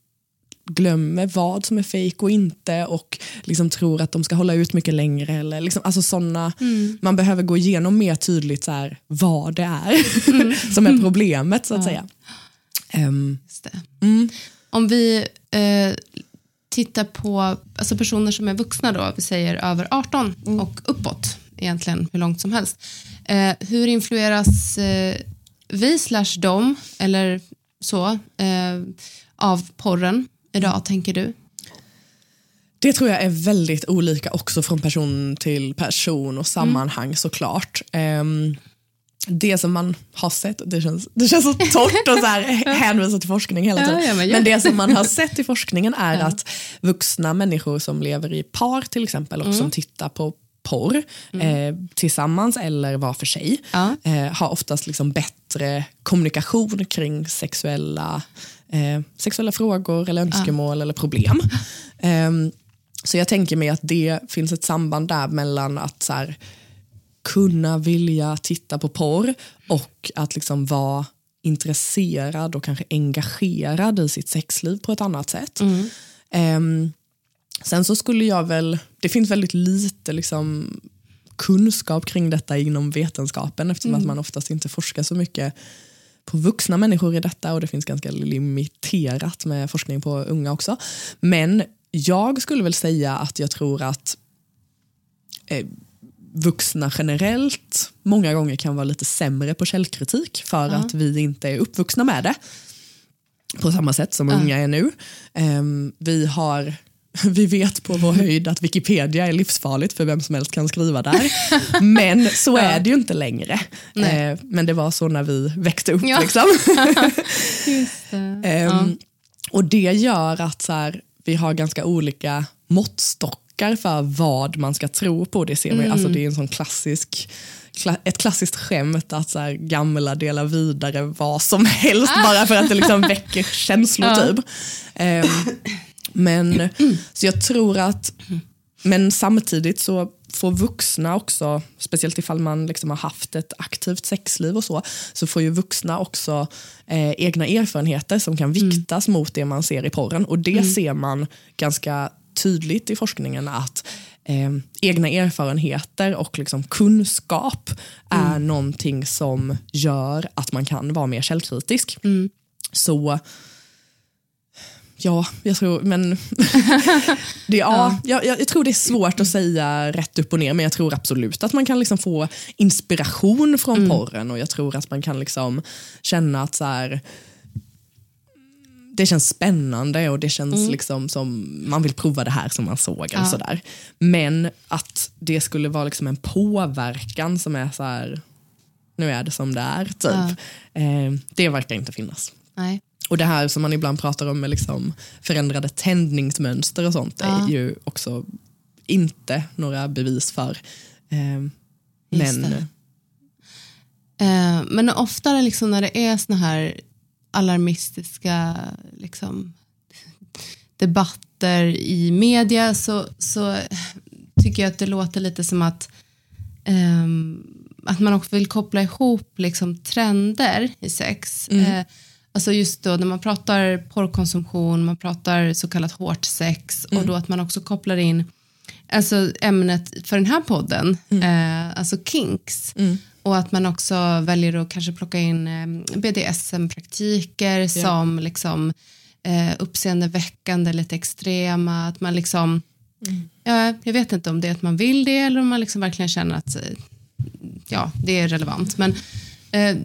glömmer vad som är fejk och inte och liksom tror att de ska hålla ut mycket längre. Eller liksom, alltså såna, mm. Man behöver gå igenom mer tydligt så här, vad det är mm. som är problemet. så att ja. säga. Um, mm. Om vi eh, tittar på alltså personer som är vuxna, då, vi säger över 18 mm. och uppåt, egentligen hur långt som helst. Eh, hur influeras eh, vi slash dem, eller så, eh, av porren idag, tänker du? Det tror jag är väldigt olika också från person till person och sammanhang mm. såklart. Um, det som man har sett, det känns, det känns så torrt att så här hänvisa till forskning hela tiden. Ja, ja, men, ja. men, det som man har sett i forskningen är att vuxna människor som lever i par till exempel och mm. som tittar på porr mm. eh, tillsammans eller var för sig eh, har oftast liksom bättre kommunikation kring sexuella, eh, sexuella frågor eller önskemål eller problem. Ehm, så jag tänker mig att det finns ett samband där mellan att så här, kunna vilja titta på porr och att liksom vara intresserad och kanske engagerad i sitt sexliv på ett annat sätt. Mm. Um, sen så skulle jag väl, det finns väldigt lite liksom kunskap kring detta inom vetenskapen eftersom mm. att man oftast inte forskar så mycket på vuxna människor i detta och det finns ganska limiterat med forskning på unga också. Men jag skulle väl säga att jag tror att eh, vuxna generellt många gånger kan vara lite sämre på källkritik för uh. att vi inte är uppvuxna med det på samma sätt som uh. unga är nu. Um, vi har vi vet på vår höjd att Wikipedia är livsfarligt för vem som helst kan skriva där. Men så är det ju inte längre. Eh, men det var så när vi växte upp. Ja. Liksom. det. Um, och det gör att så här, vi har ganska olika måttstockar för vad man ska tro på. Det ser man, mm. alltså det är en sån klassisk ett klassiskt skämt att så här, gamla delar vidare vad som helst ah. bara för att det liksom väcker känslor. Ja. Typ. Um, men så jag tror att, men samtidigt så får vuxna också, speciellt ifall man liksom har haft ett aktivt sexliv och så, så får ju vuxna också eh, egna erfarenheter som kan mm. viktas mm. mot det man ser i porren. Och det mm. ser man ganska tydligt i forskningen att eh, egna erfarenheter och liksom kunskap mm. är någonting som gör att man kan vara mer källkritisk. Mm. Så Ja, jag tror, men det, ja, ja. Jag, jag, tror det är svårt att säga rätt upp och ner men jag tror absolut att man kan liksom få inspiration från mm. porren och jag tror att man kan liksom känna att så här, det känns spännande och det känns mm. liksom som man vill prova det här som man såg. Ja. sådär. Men att det skulle vara liksom en påverkan som är så här, nu är det som det är. Typ. Ja. Eh, det verkar inte finnas. Nej. Och det här som man ibland pratar om med liksom förändrade tändningsmönster och sånt ja. är ju också inte några bevis för. Eh, men, eh, men oftare liksom när det är såna här alarmistiska liksom, debatter i media så, så tycker jag att det låter lite som att um, att man också vill koppla ihop liksom, trender i sex. Mm. Alltså just då när man pratar porrkonsumtion, man pratar så kallat hårt sex mm. och då att man också kopplar in alltså ämnet för den här podden, mm. eh, alltså kinks. Mm. Och att man också väljer att kanske plocka in eh, BDSM-praktiker ja. som liksom eh, uppseendeväckande, lite extrema. Att man liksom, mm. ja, jag vet inte om det är att man vill det eller om man liksom verkligen känner att eh, ja, det är relevant. Men eh,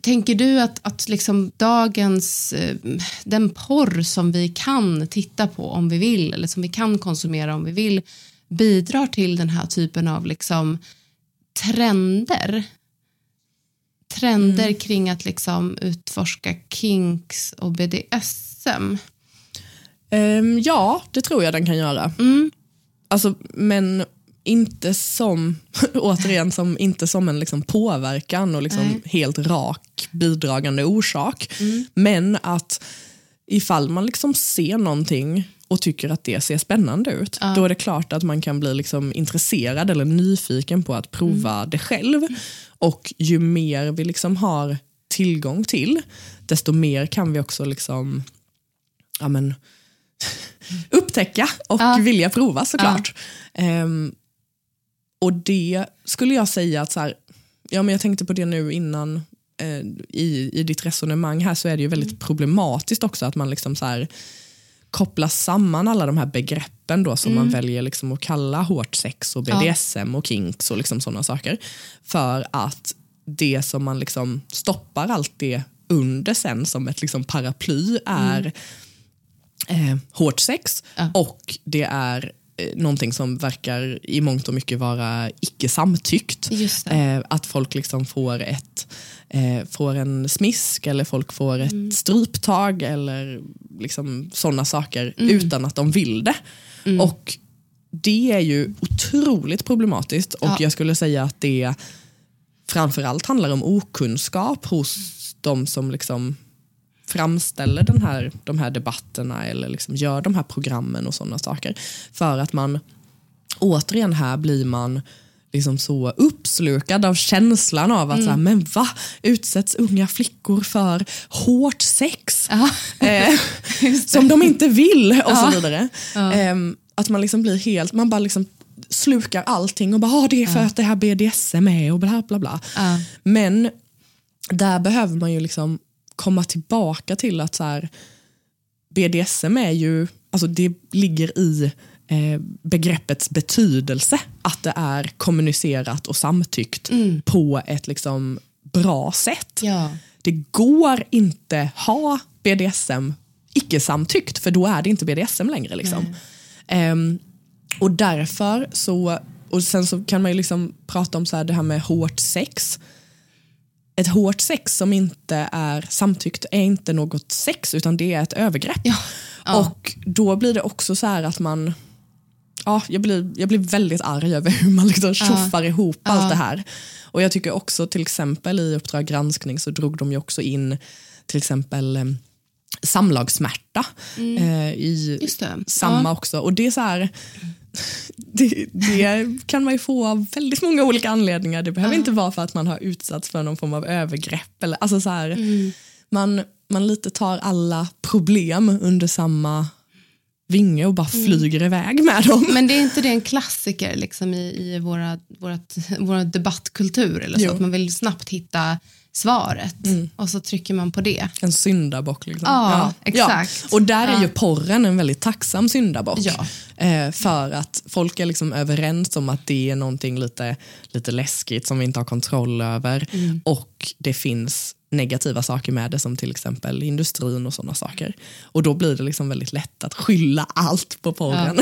tänker du att, att liksom dagens, eh, den porr som vi kan titta på om vi vill eller som vi kan konsumera om vi vill bidrar till den här typen av liksom trender. Trender mm. kring att liksom utforska kinks och BDSM. Um, ehm, ja, det tror jag den kan göra. Mm. Alltså, men inte som, återigen, som, inte som en liksom påverkan och liksom helt rak bidragande orsak. Mm. Men att ifall man liksom ser någonting och tycker att det ser spännande ut, ja. då är det klart att man kan bli liksom intresserad eller nyfiken på att prova mm. det själv. Och ju mer vi liksom har tillgång till, desto mer kan vi också liksom, ja men, upptäcka och Ja. vilja prova såklart. Ehm, och det skulle jag säga att så här, ja men jag tänkte på det nu innan eh, i, i ditt resonemang här så är det ju väldigt problematiskt också att man liksom så här kopplar samman alla de här begreppen då som man väljer liksom att kalla hårt sex och BDSM och kinks och liksom sådana saker. För att det som man liksom stoppar allt det under sen som ett liksom paraply är eh, hårt sex och det är någonting som verkar i mångt och mycket vara icke samtyckt. Eh, att folk liksom får, ett, eh, får en smisk eller folk får ett Mm. stryptag eller liksom sådana saker Mm. utan att de vill det. Och det är ju otroligt problematiskt och Ja. jag skulle säga att det framförallt handlar om okunskap hos de som liksom framställer den här, de här debatterna eller liksom gör de här programmen och sådana saker. För att man, återigen här blir man liksom så uppslukad av känslan av att så här, men va, utsätts unga flickor för hårt sex? Ja. Eh, som de inte vill och så vidare. Ehm, att man liksom blir helt, man bara liksom slukar allting och bara, ah, det är för att det här BDSM är och bla bla bla. Ja. Men där behöver man ju liksom komma tillbaka till att så här, BDSM är ju, alltså det ligger i eh, begreppets betydelse att det är kommunicerat och samtyckt på ett liksom bra sätt. Ja. Det går inte ha BDSM icke-samtyckt för då är det inte BDSM längre. Liksom. Ehm, och därför så, och sen så kan man ju liksom prata om så här, det här med hårt sex. Ett hårt sex som inte är samtyckt är inte något sex utan det är ett övergrepp. Ja. Och då blir det också så här att man Ja, jag, blir, jag blir väldigt arg över hur man liksom tjoffar ihop allt det här. Och jag tycker också till exempel i Uppdrag granskning så drog de ju också in till exempel eh, samlagssmärta eh, i Mm. Just det. samma också. Och det är så här, det, det kan man ju få av väldigt många olika anledningar. Det behöver inte vara för att man har utsatts för någon form av övergrepp. Eller, alltså så här, Mm. man, man lite tar alla problem under samma vinge och bara flyger iväg med dem. Mm. Men det är inte det en klassiker liksom, i, i våra, vårat, våra debattkultur? Eller så, Jo. att man vill snabbt hitta svaret och så trycker man på det. En syndabock. Liksom. Ja, exakt. Och där är Ja. ju porren en väldigt tacksam syndabock. Ja. Eh, för att folk är liksom överens om att det är någonting lite, lite läskigt som vi inte har kontroll över. Mm. Och det finns negativa saker med det som till exempel industrin och sådana saker. Och då blir det liksom väldigt lätt att skylla allt på porren.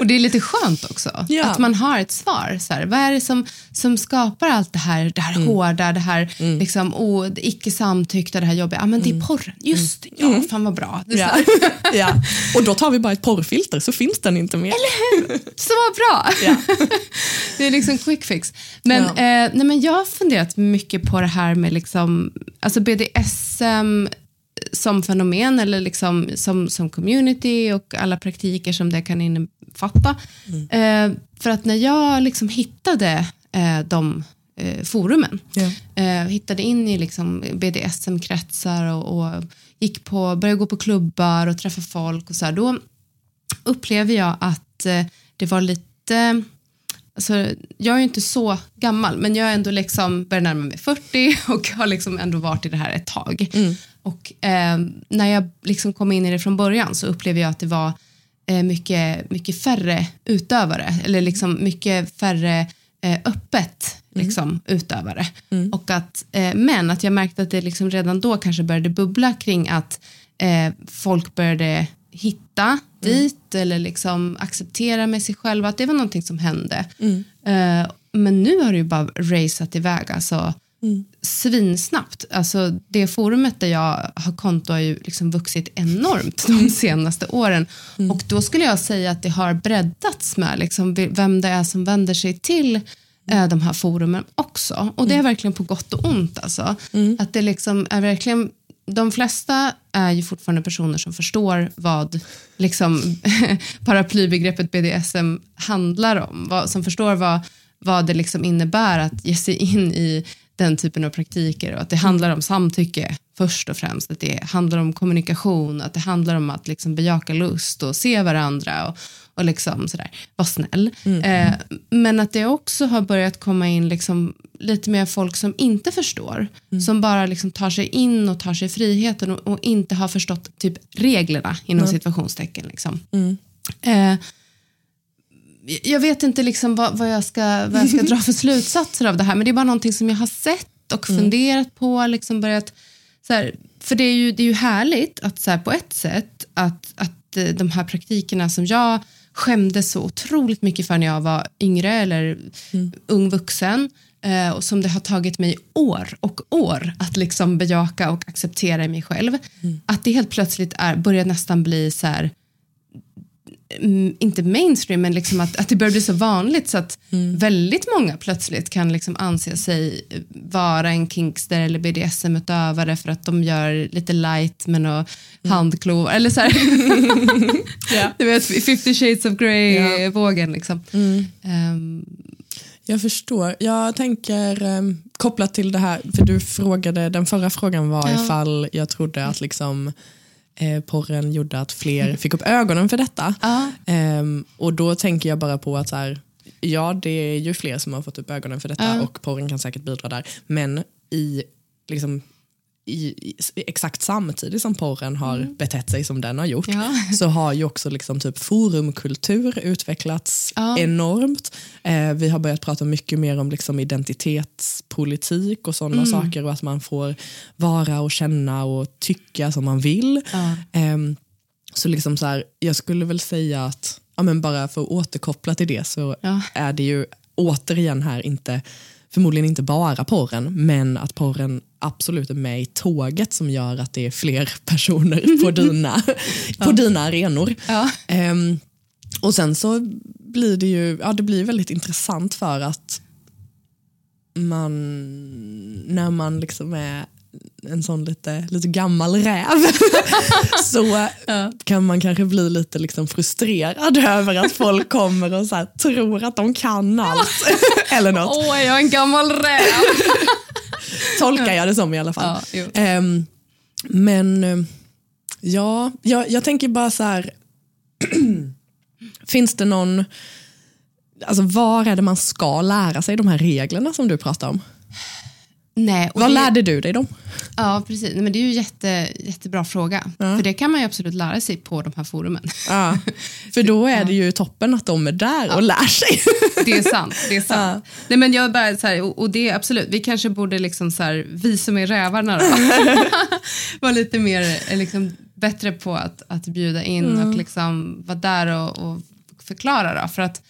Och det är lite skönt också, Ja. att man har ett svar. Så här, vad är det som, som skapar allt det här, det här Mm. hårda, det här liksom, oh, det icke samtyckta, det här jobbiga? Ja, men det är porren. Just ja, fan vad bra. Mm. Ja. ja. Och då tar vi bara ett porrfilter så finns den inte mer. så bra. Ja. det är liksom quick fix. Men, Ja. eh, nej, men jag har funderat mycket på det här med liksom, alltså BDSM som fenomen eller liksom som, som community och alla praktiker som det kan innefatta. Mm. Eh, för att när jag liksom hittade eh, de eh, forumen, eh, hittade in i liksom BDSM-kretsar och, och gick på, började gå på klubbar och träffa folk och så här, då upplever jag att eh, det var lite Alltså, jag är ju inte så gammal, men jag är ändå liksom börjar närma mig 40 och har liksom ändå varit i det här ett tag. Och eh, när jag liksom kom in i det från början så upplevde jag att det var eh, mycket, mycket färre utövare, eller liksom mycket färre eh, öppet liksom, utövare. Och att, eh, men att jag märkte att det liksom redan då kanske började bubbla kring att eh, folk började hitta dit eller liksom acceptera med sig själva att det var någonting som hände. Eh, men nu har det ju bara raceat iväg alltså, svinsnabbt. Alltså, det forumet där jag har konto har ju liksom vuxit enormt de senaste åren. Och då skulle jag säga att det har breddats med liksom, vem det är som vänder sig till eh, de här forumen också. Och det är verkligen på gott och ont. Alltså. Att det liksom är verkligen de flesta är ju fortfarande personer som förstår vad liksom, paraplybegreppet BDSM handlar om. Vad, som förstår vad, vad det liksom innebär att ge sig in i den typen av praktiker och att det handlar om samtycke först och främst, att det handlar om kommunikation, att det handlar om att liksom bejaka lust och se varandra och, och liksom sådär, vara snäll. Mm. Eh, men att det också har börjat komma in liksom lite mer folk som inte förstår, mm. som bara liksom tar sig in och tar sig friheten och, och inte har förstått typ reglerna inom mm. situationstecken. Liksom. Mm. Eh, jag vet inte liksom vad, vad, jag ska, vad jag ska dra för slutsatser av det här, men det är bara någonting som jag har sett och mm. funderat på, liksom börjat, så här, för det är ju, det är ju härligt att så här, på ett sätt att, att eh, de här praktikerna som jag skämdes så otroligt mycket för när jag var yngre eller mm. ung vuxen eh, och som det har tagit mig år och år att liksom bejaka och acceptera i mig själv. Mm. Att det helt plötsligt är, börjar nästan bli så här inte mainstream, men liksom att, att det börjar bli så vanligt så att mm. väldigt många plötsligt kan liksom anse sig vara en kinkster eller BDSM-utövare för att de gör lite light med några mm. handklovar. Eller så här. yeah. Du vet, 50 shades of grey-vågen. Yeah. Liksom. Mm. Um, jag förstår. Jag tänker um, kopplat till det här, för du frågade, den förra frågan var ja. ifall jag trodde att liksom eh, porren gjorde att fler fick upp ögonen för detta. Eh, och då tänker jag bara på att så här, ja det är ju fler som har fått upp ögonen för detta och porren kan säkert bidra där. Men i liksom, i, i, exakt samtidigt som porren har mm. betett sig som den har gjort ja. så har ju också liksom typ forumkultur utvecklats ja. enormt. Eh, vi har börjat prata mycket mer om liksom identitetspolitik och sådana mm. saker och att man får vara och känna och tycka som man vill. Ja. Eh, så liksom så här, jag skulle väl säga att, ja, men bara för att återkoppla till det så är det ju återigen här inte förmodligen inte bara porren, men att porren absolut är med i tåget som gör att det är fler personer på dina, ja. på dina arenor. Ja. Um, och sen så blir det ju ja, det blir väldigt intressant för att man, när man liksom är en sån lite, lite gammal räv så ja. kan man kanske bli lite liksom frustrerad över att folk kommer och så tror att de kan allt. Eller något. Åh, jag är en gammal räv. Tolkar jag det som i alla fall. Ja, um, men ja, jag, jag tänker bara så här, finns det någon, alltså var är det man ska lära sig de här reglerna som du pratar om? Nej, Vad det, lärde du dig då? Ja, precis. Men det är ju jätte, jättebra fråga. Ja. För det kan man ju absolut lära sig på de här forumen. Ja. För då är det ju toppen att de är där och lär sig. Det är sant. Det är sant. Nej, men jag bara, så här, och, och, det absolut, vi kanske borde, liksom så här, vi som är rävarna, vara lite mer eh, liksom, bättre på att, att bjuda in mm. och liksom vara där och, och förklara. Då, för att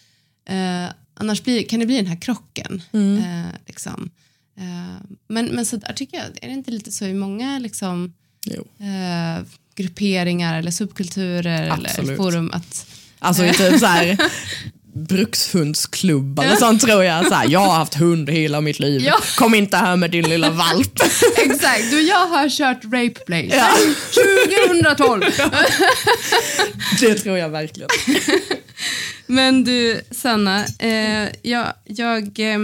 eh, annars blir, kan det bli den här krocken. Mm. Eh, liksom. Eh, men, men så där tycker jag, är det inte lite så i många liksom, eh, grupperingar eller subkulturer Absolut. eller forum att... Alltså i typ så här brukshundsklubbar eller sånt tror jag. Så här, jag har haft hund hela mitt liv. Ja. Kom inte här med din lilla valp. Exakt, du jag har kört Rape Play ja. 2012. det tror jag verkligen. Men du Sanna, eh, jag, jag eh,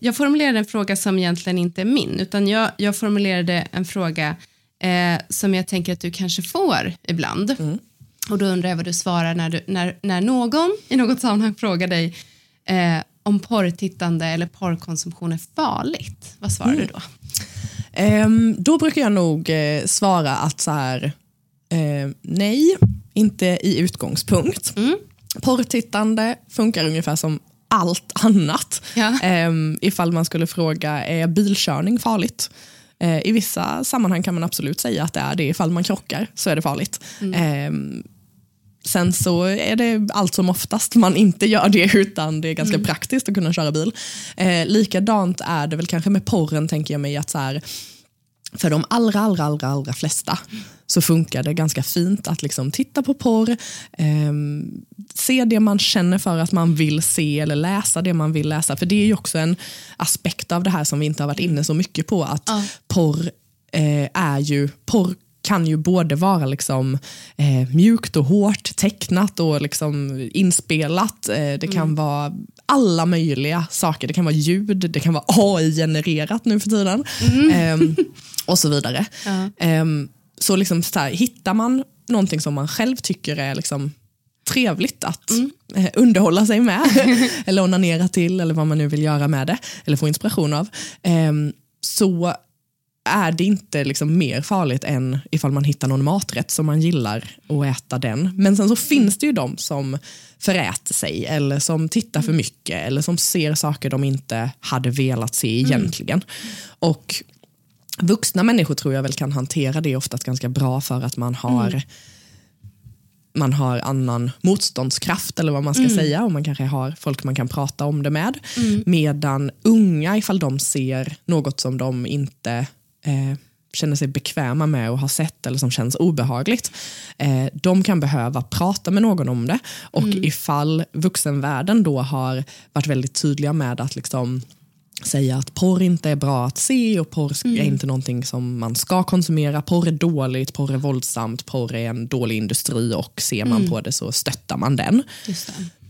jag formulerade en fråga som egentligen inte är min, utan jag, jag formulerade en fråga eh, som jag tänker att du kanske får ibland. Mm. Och då undrar jag vad du svarar när, du, när, när någon i något sammanhang frågar dig eh, om porrtittande eller porrkonsumtion är farligt. Vad svarar mm. du då? Um, då brukar jag nog eh, svara att så här, eh, nej, inte i utgångspunkt. Mm. Porrtittande funkar ungefär som allt annat. Ja. Um, ifall man skulle fråga, är bilkörning farligt? Uh, I vissa sammanhang kan man absolut säga att det är det. Ifall man krockar så är det farligt. Mm. Um, sen så är det allt som oftast man inte gör det utan det är ganska mm. praktiskt att kunna köra bil. Uh, likadant är det väl kanske med porren tänker jag mig att så här, för de allra, allra, allra, allra flesta så funkar det ganska fint att liksom titta på porr, eh, se det man känner för att man vill se eller läsa det man vill läsa. För det är ju också en aspekt av det här som vi inte har varit inne så mycket på. Att ja. porr eh, är ju, porr kan ju både vara liksom, eh, mjukt och hårt, tecknat och liksom inspelat. Eh, det kan mm. vara alla möjliga saker. Det kan vara ljud, det kan vara AI-genererat nu för tiden. Ehm, och så vidare. Ehm, så liksom så här, hittar man någonting som man själv tycker är liksom trevligt att eh, underhålla sig med, eller onanera till, eller vad man nu vill göra med det, eller få inspiration av, ehm, så är det inte liksom mer farligt än ifall man hittar någon maträtt som man gillar och äta den. Men sen så finns det ju de som föräter sig eller som tittar för mycket eller som ser saker de inte hade velat se egentligen. Och vuxna människor tror jag väl kan hantera det oftast ganska bra för att man har man har annan motståndskraft eller vad man ska säga och man kanske har folk man kan prata om det med. Medan unga, ifall de ser något som de inte eh, känner sig bekväma med och har sett eller som känns obehagligt, eh, de kan behöva prata med någon om det. Och ifall vuxenvärlden då har varit väldigt tydliga med att liksom säga att porr inte är bra att se och porr är inte någonting som man ska konsumera. Porr är dåligt, porr är våldsamt, porr är en dålig industri och ser man på det så stöttar man den.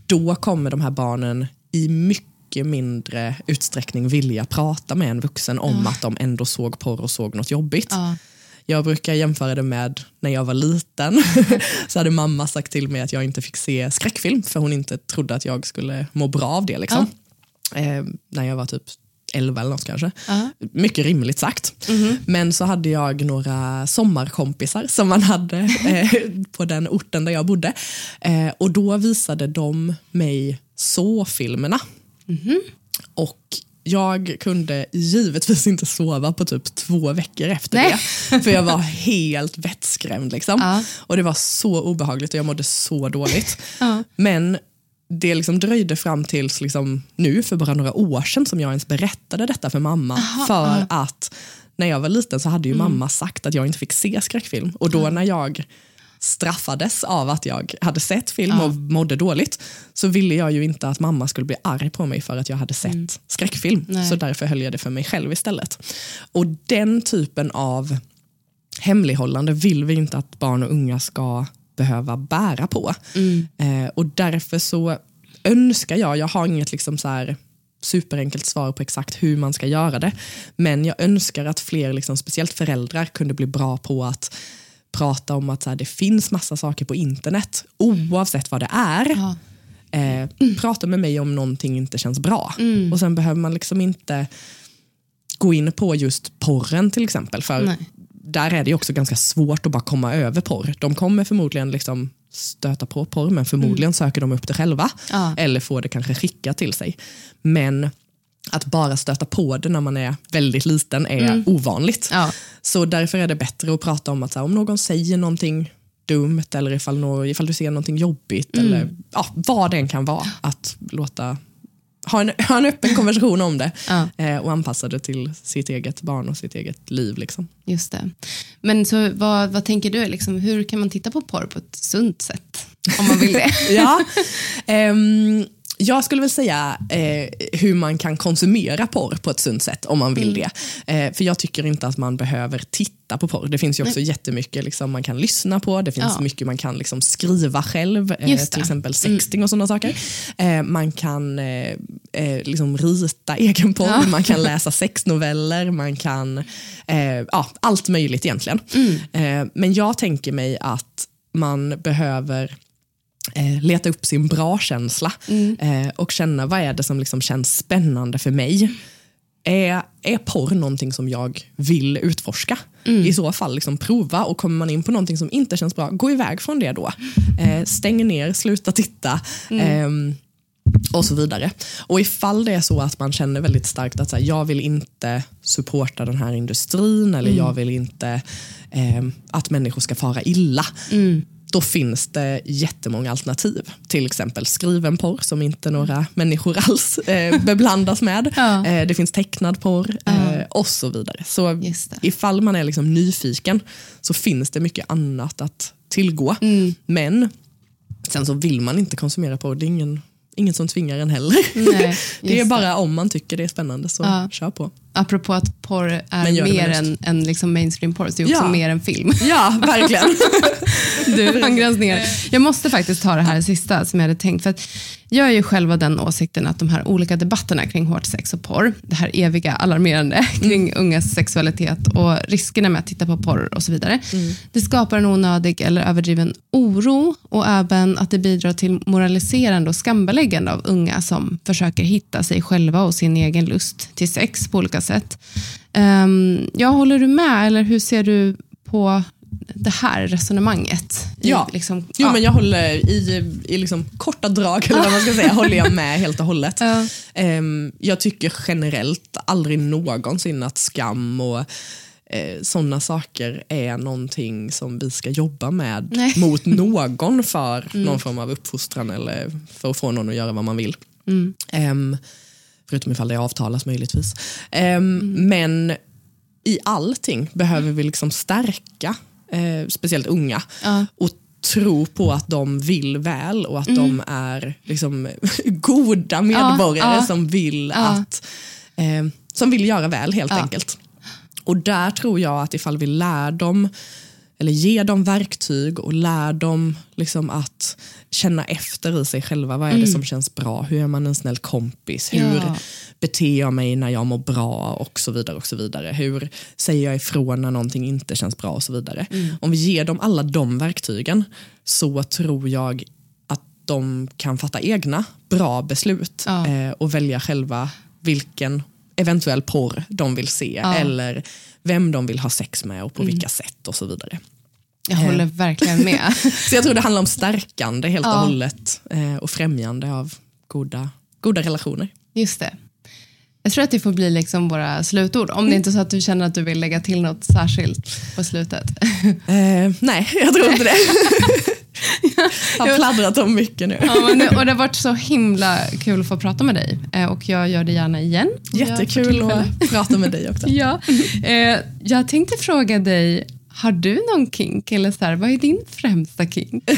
Då kommer de här barnen i mycket mindre utsträckning vilja prata med en vuxen om att de ändå såg porr och såg något jobbigt. Ja. Jag brukar jämföra det med när jag var liten. så hade mamma sagt till mig att jag inte fick se skräckfilm för hon inte trodde att jag skulle må bra av det. Liksom. Eh, när jag var typ 11 eller något kanske. Mycket rimligt sagt. Men så hade jag några sommarkompisar som man hade eh, på den orten där jag bodde. Eh, och då visade de mig så-filmerna. Och jag kunde givetvis inte sova på typ två veckor efter Nej. det. För jag var helt vettskrämd. Liksom. Ja. Och det var så obehagligt och jag mådde så dåligt. Men det liksom dröjde fram tills liksom nu, för bara några år sedan, som jag ens berättade detta för mamma. för att när jag var liten så hade ju mamma sagt att jag inte fick se skräckfilm. Och då när jag straffades av att jag hade sett film och mådde dåligt så ville jag ju inte att mamma skulle bli arg på mig för att jag hade sett skräckfilm. Nej. Så därför höll jag det för mig själv istället. Och den typen av hemlighållande vill vi inte att barn och unga ska behöva bära på. Eh, och därför så önskar jag, jag har inget liksom så här superenkelt svar på exakt hur man ska göra det, men jag önskar att fler, liksom, speciellt föräldrar, kunde bli bra på att prata om att så här, det finns massa saker på internet, oavsett vad det är. Eh, prata med mig om någonting inte känns bra. Och sen behöver man liksom inte gå in på just porren till exempel. För Nej. Där är det också ganska svårt att bara komma över porr. De kommer förmodligen liksom stöta på porr men förmodligen söker de upp det själva. Ja. Eller får det kanske skickat till sig. Men att bara stöta på det när man är väldigt liten är ovanligt. Ja. Så därför är det bättre att prata om att här, om någon säger någonting dumt eller ifall, nå- ifall du ser någonting jobbigt eller ja, vad det än kan vara. Att låta ha en, ha en öppen konversation om det Ja. eh, och anpassa det till sitt eget barn och sitt eget liv. Liksom. Just det. Men så vad, vad tänker du, liksom, hur kan man titta på porr på ett sunt sätt? Om man vill det. Ja, ehm, jag skulle väl säga eh, hur man kan konsumera porr på ett sunt sätt om man vill det. Eh, för jag tycker inte att man behöver titta på porr. Det finns ju också jättemycket liksom, man kan lyssna på, det finns Ja. mycket man kan liksom, skriva själv, eh, till exempel sexting och sådana saker. Eh, man kan eh, eh, liksom rita egen porr, man kan läsa sexnoveller, man kan, ja, allt möjligt egentligen. Eh, men jag tänker mig att man behöver eh, leta upp sin bra-känsla eh, och känna vad är det som liksom känns spännande för mig. Är, är porr någonting som jag vill utforska? I så fall liksom prova och kommer man in på någonting som inte känns bra, gå iväg från det då. Eh, stäng ner, sluta titta. ehm, och så vidare. Och ifall det är så att man känner väldigt starkt att så här, jag vill inte supporta den här industrin eller jag vill inte eh, att människor ska fara illa. Då finns det jättemånga alternativ. Till exempel skriven porr som inte några människor alls eh, beblandas med. Ja. Eh, det finns tecknad porr eh, och så vidare. Så ifall man är liksom nyfiken så finns det mycket annat att tillgå. Mm. Men sen så vill man inte konsumera porr. Det är ingen, ingen som tvingar en heller. Nej, det är bara om man tycker det är spännande så Ja. kör på. Apropå att porr är mer än, än liksom mainstream porr, så det är också Ja. mer än film. Ja, verkligen. Du, angränsningar. Jag måste faktiskt ta det här sista som jag hade tänkt. För att Jag är ju själv av den åsikten att de här olika debatterna kring hårt sex och porr, det här eviga alarmerande kring mm. ungas sexualitet och riskerna med att titta på porr och så vidare, mm. det skapar en onödig eller överdriven oro och även att det bidrar till moraliserande och skambeläggande av unga som försöker hitta sig själva och sin egen lust till sex på olika sätt. Um, ja, håller du med eller hur ser du på det här resonemanget. Ja, i, liksom, jo, ja. men jag håller i, i liksom korta drag, eller vad man ska säga, håller jag med helt och hållet. Ja. Um, jag tycker generellt aldrig någonsin att skam och eh, sådana saker är någonting som vi ska jobba med Nej. mot någon för mm. någon form av uppfostran eller för att få någon att göra vad man vill. Mm. Um, förutom ifall det avtalas möjligtvis. Um, mm. Men i allting behöver vi liksom stärka eh, speciellt unga, ja. och tro på att de vill väl och att mm. de är liksom, goda medborgare ja, som vill att eh, som vill göra väl helt enkelt. Och där tror jag att ifall vi lär dem eller ger dem verktyg och lär dem liksom att känna efter i sig själva. Vad är mm. det som känns bra? Hur är man en snäll kompis? Hur ja. beter jag mig när jag mår bra? Och så vidare. och så vidare. Hur säger jag ifrån när någonting inte känns bra? och så vidare. Mm. Om vi ger dem alla de verktygen så tror jag att de kan fatta egna bra beslut ja. eh, och välja själva vilken eventuell porr de vill se ja. eller vem de vill ha sex med och på mm. vilka sätt och så vidare. Jag håller eh. verkligen med. så jag tror det handlar om stärkande helt ja. och hållet eh, och främjande av goda, goda relationer. Just det. Jag tror att det får bli liksom våra slutord. Om det inte är så att du känner att du vill lägga till något särskilt på slutet. Eh, nej, jag tror inte det. Jag har pladdrat om mycket nu. Ja, men det, och det har varit så himla kul att få prata med dig eh, och jag gör det gärna igen. Jättekul att prata med dig också. ja, eh, jag tänkte fråga dig, har du någon kink eller så här, vad är din främsta kink?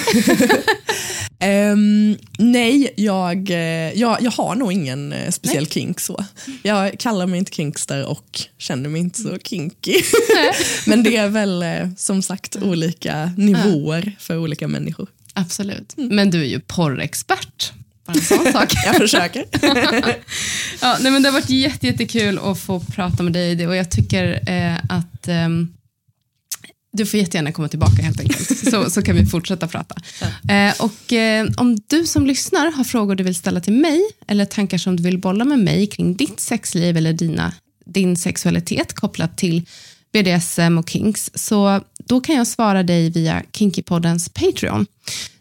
um, nej, jag, eh, jag, jag har nog ingen eh, speciell nej. kink. så. Jag kallar mig inte kinkster och känner mig inte så kinky. Men det är väl som sagt olika nivåer för olika människor. Absolut. Mm. Men du är ju porrexpert. Bara en sån sak. jag försöker. ja, nej, men det har varit jättekul att få prata med dig och jag tycker eh, att eh, du får jättegärna komma tillbaka helt enkelt, så, så kan vi fortsätta prata. Ja. Eh, och eh, Om du som lyssnar har frågor du vill ställa till mig, eller tankar som du vill bolla med mig kring ditt sexliv eller dina, din sexualitet kopplat till BDSM och kinks, så då kan jag svara dig via Kinkypoddens Patreon.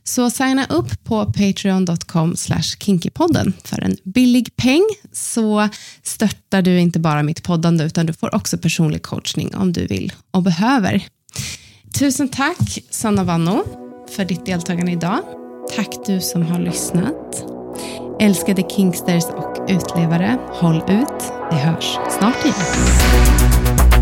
Så signa upp på patreon.com kinkypodden. För en billig peng så stöttar du inte bara mitt poddande utan du får också personlig coachning om du vill och behöver. Tusen tack Sanna Vanno för ditt deltagande idag. Tack du som har lyssnat. Älskade Kingsters och utlevare, håll ut. Vi hörs snart igen.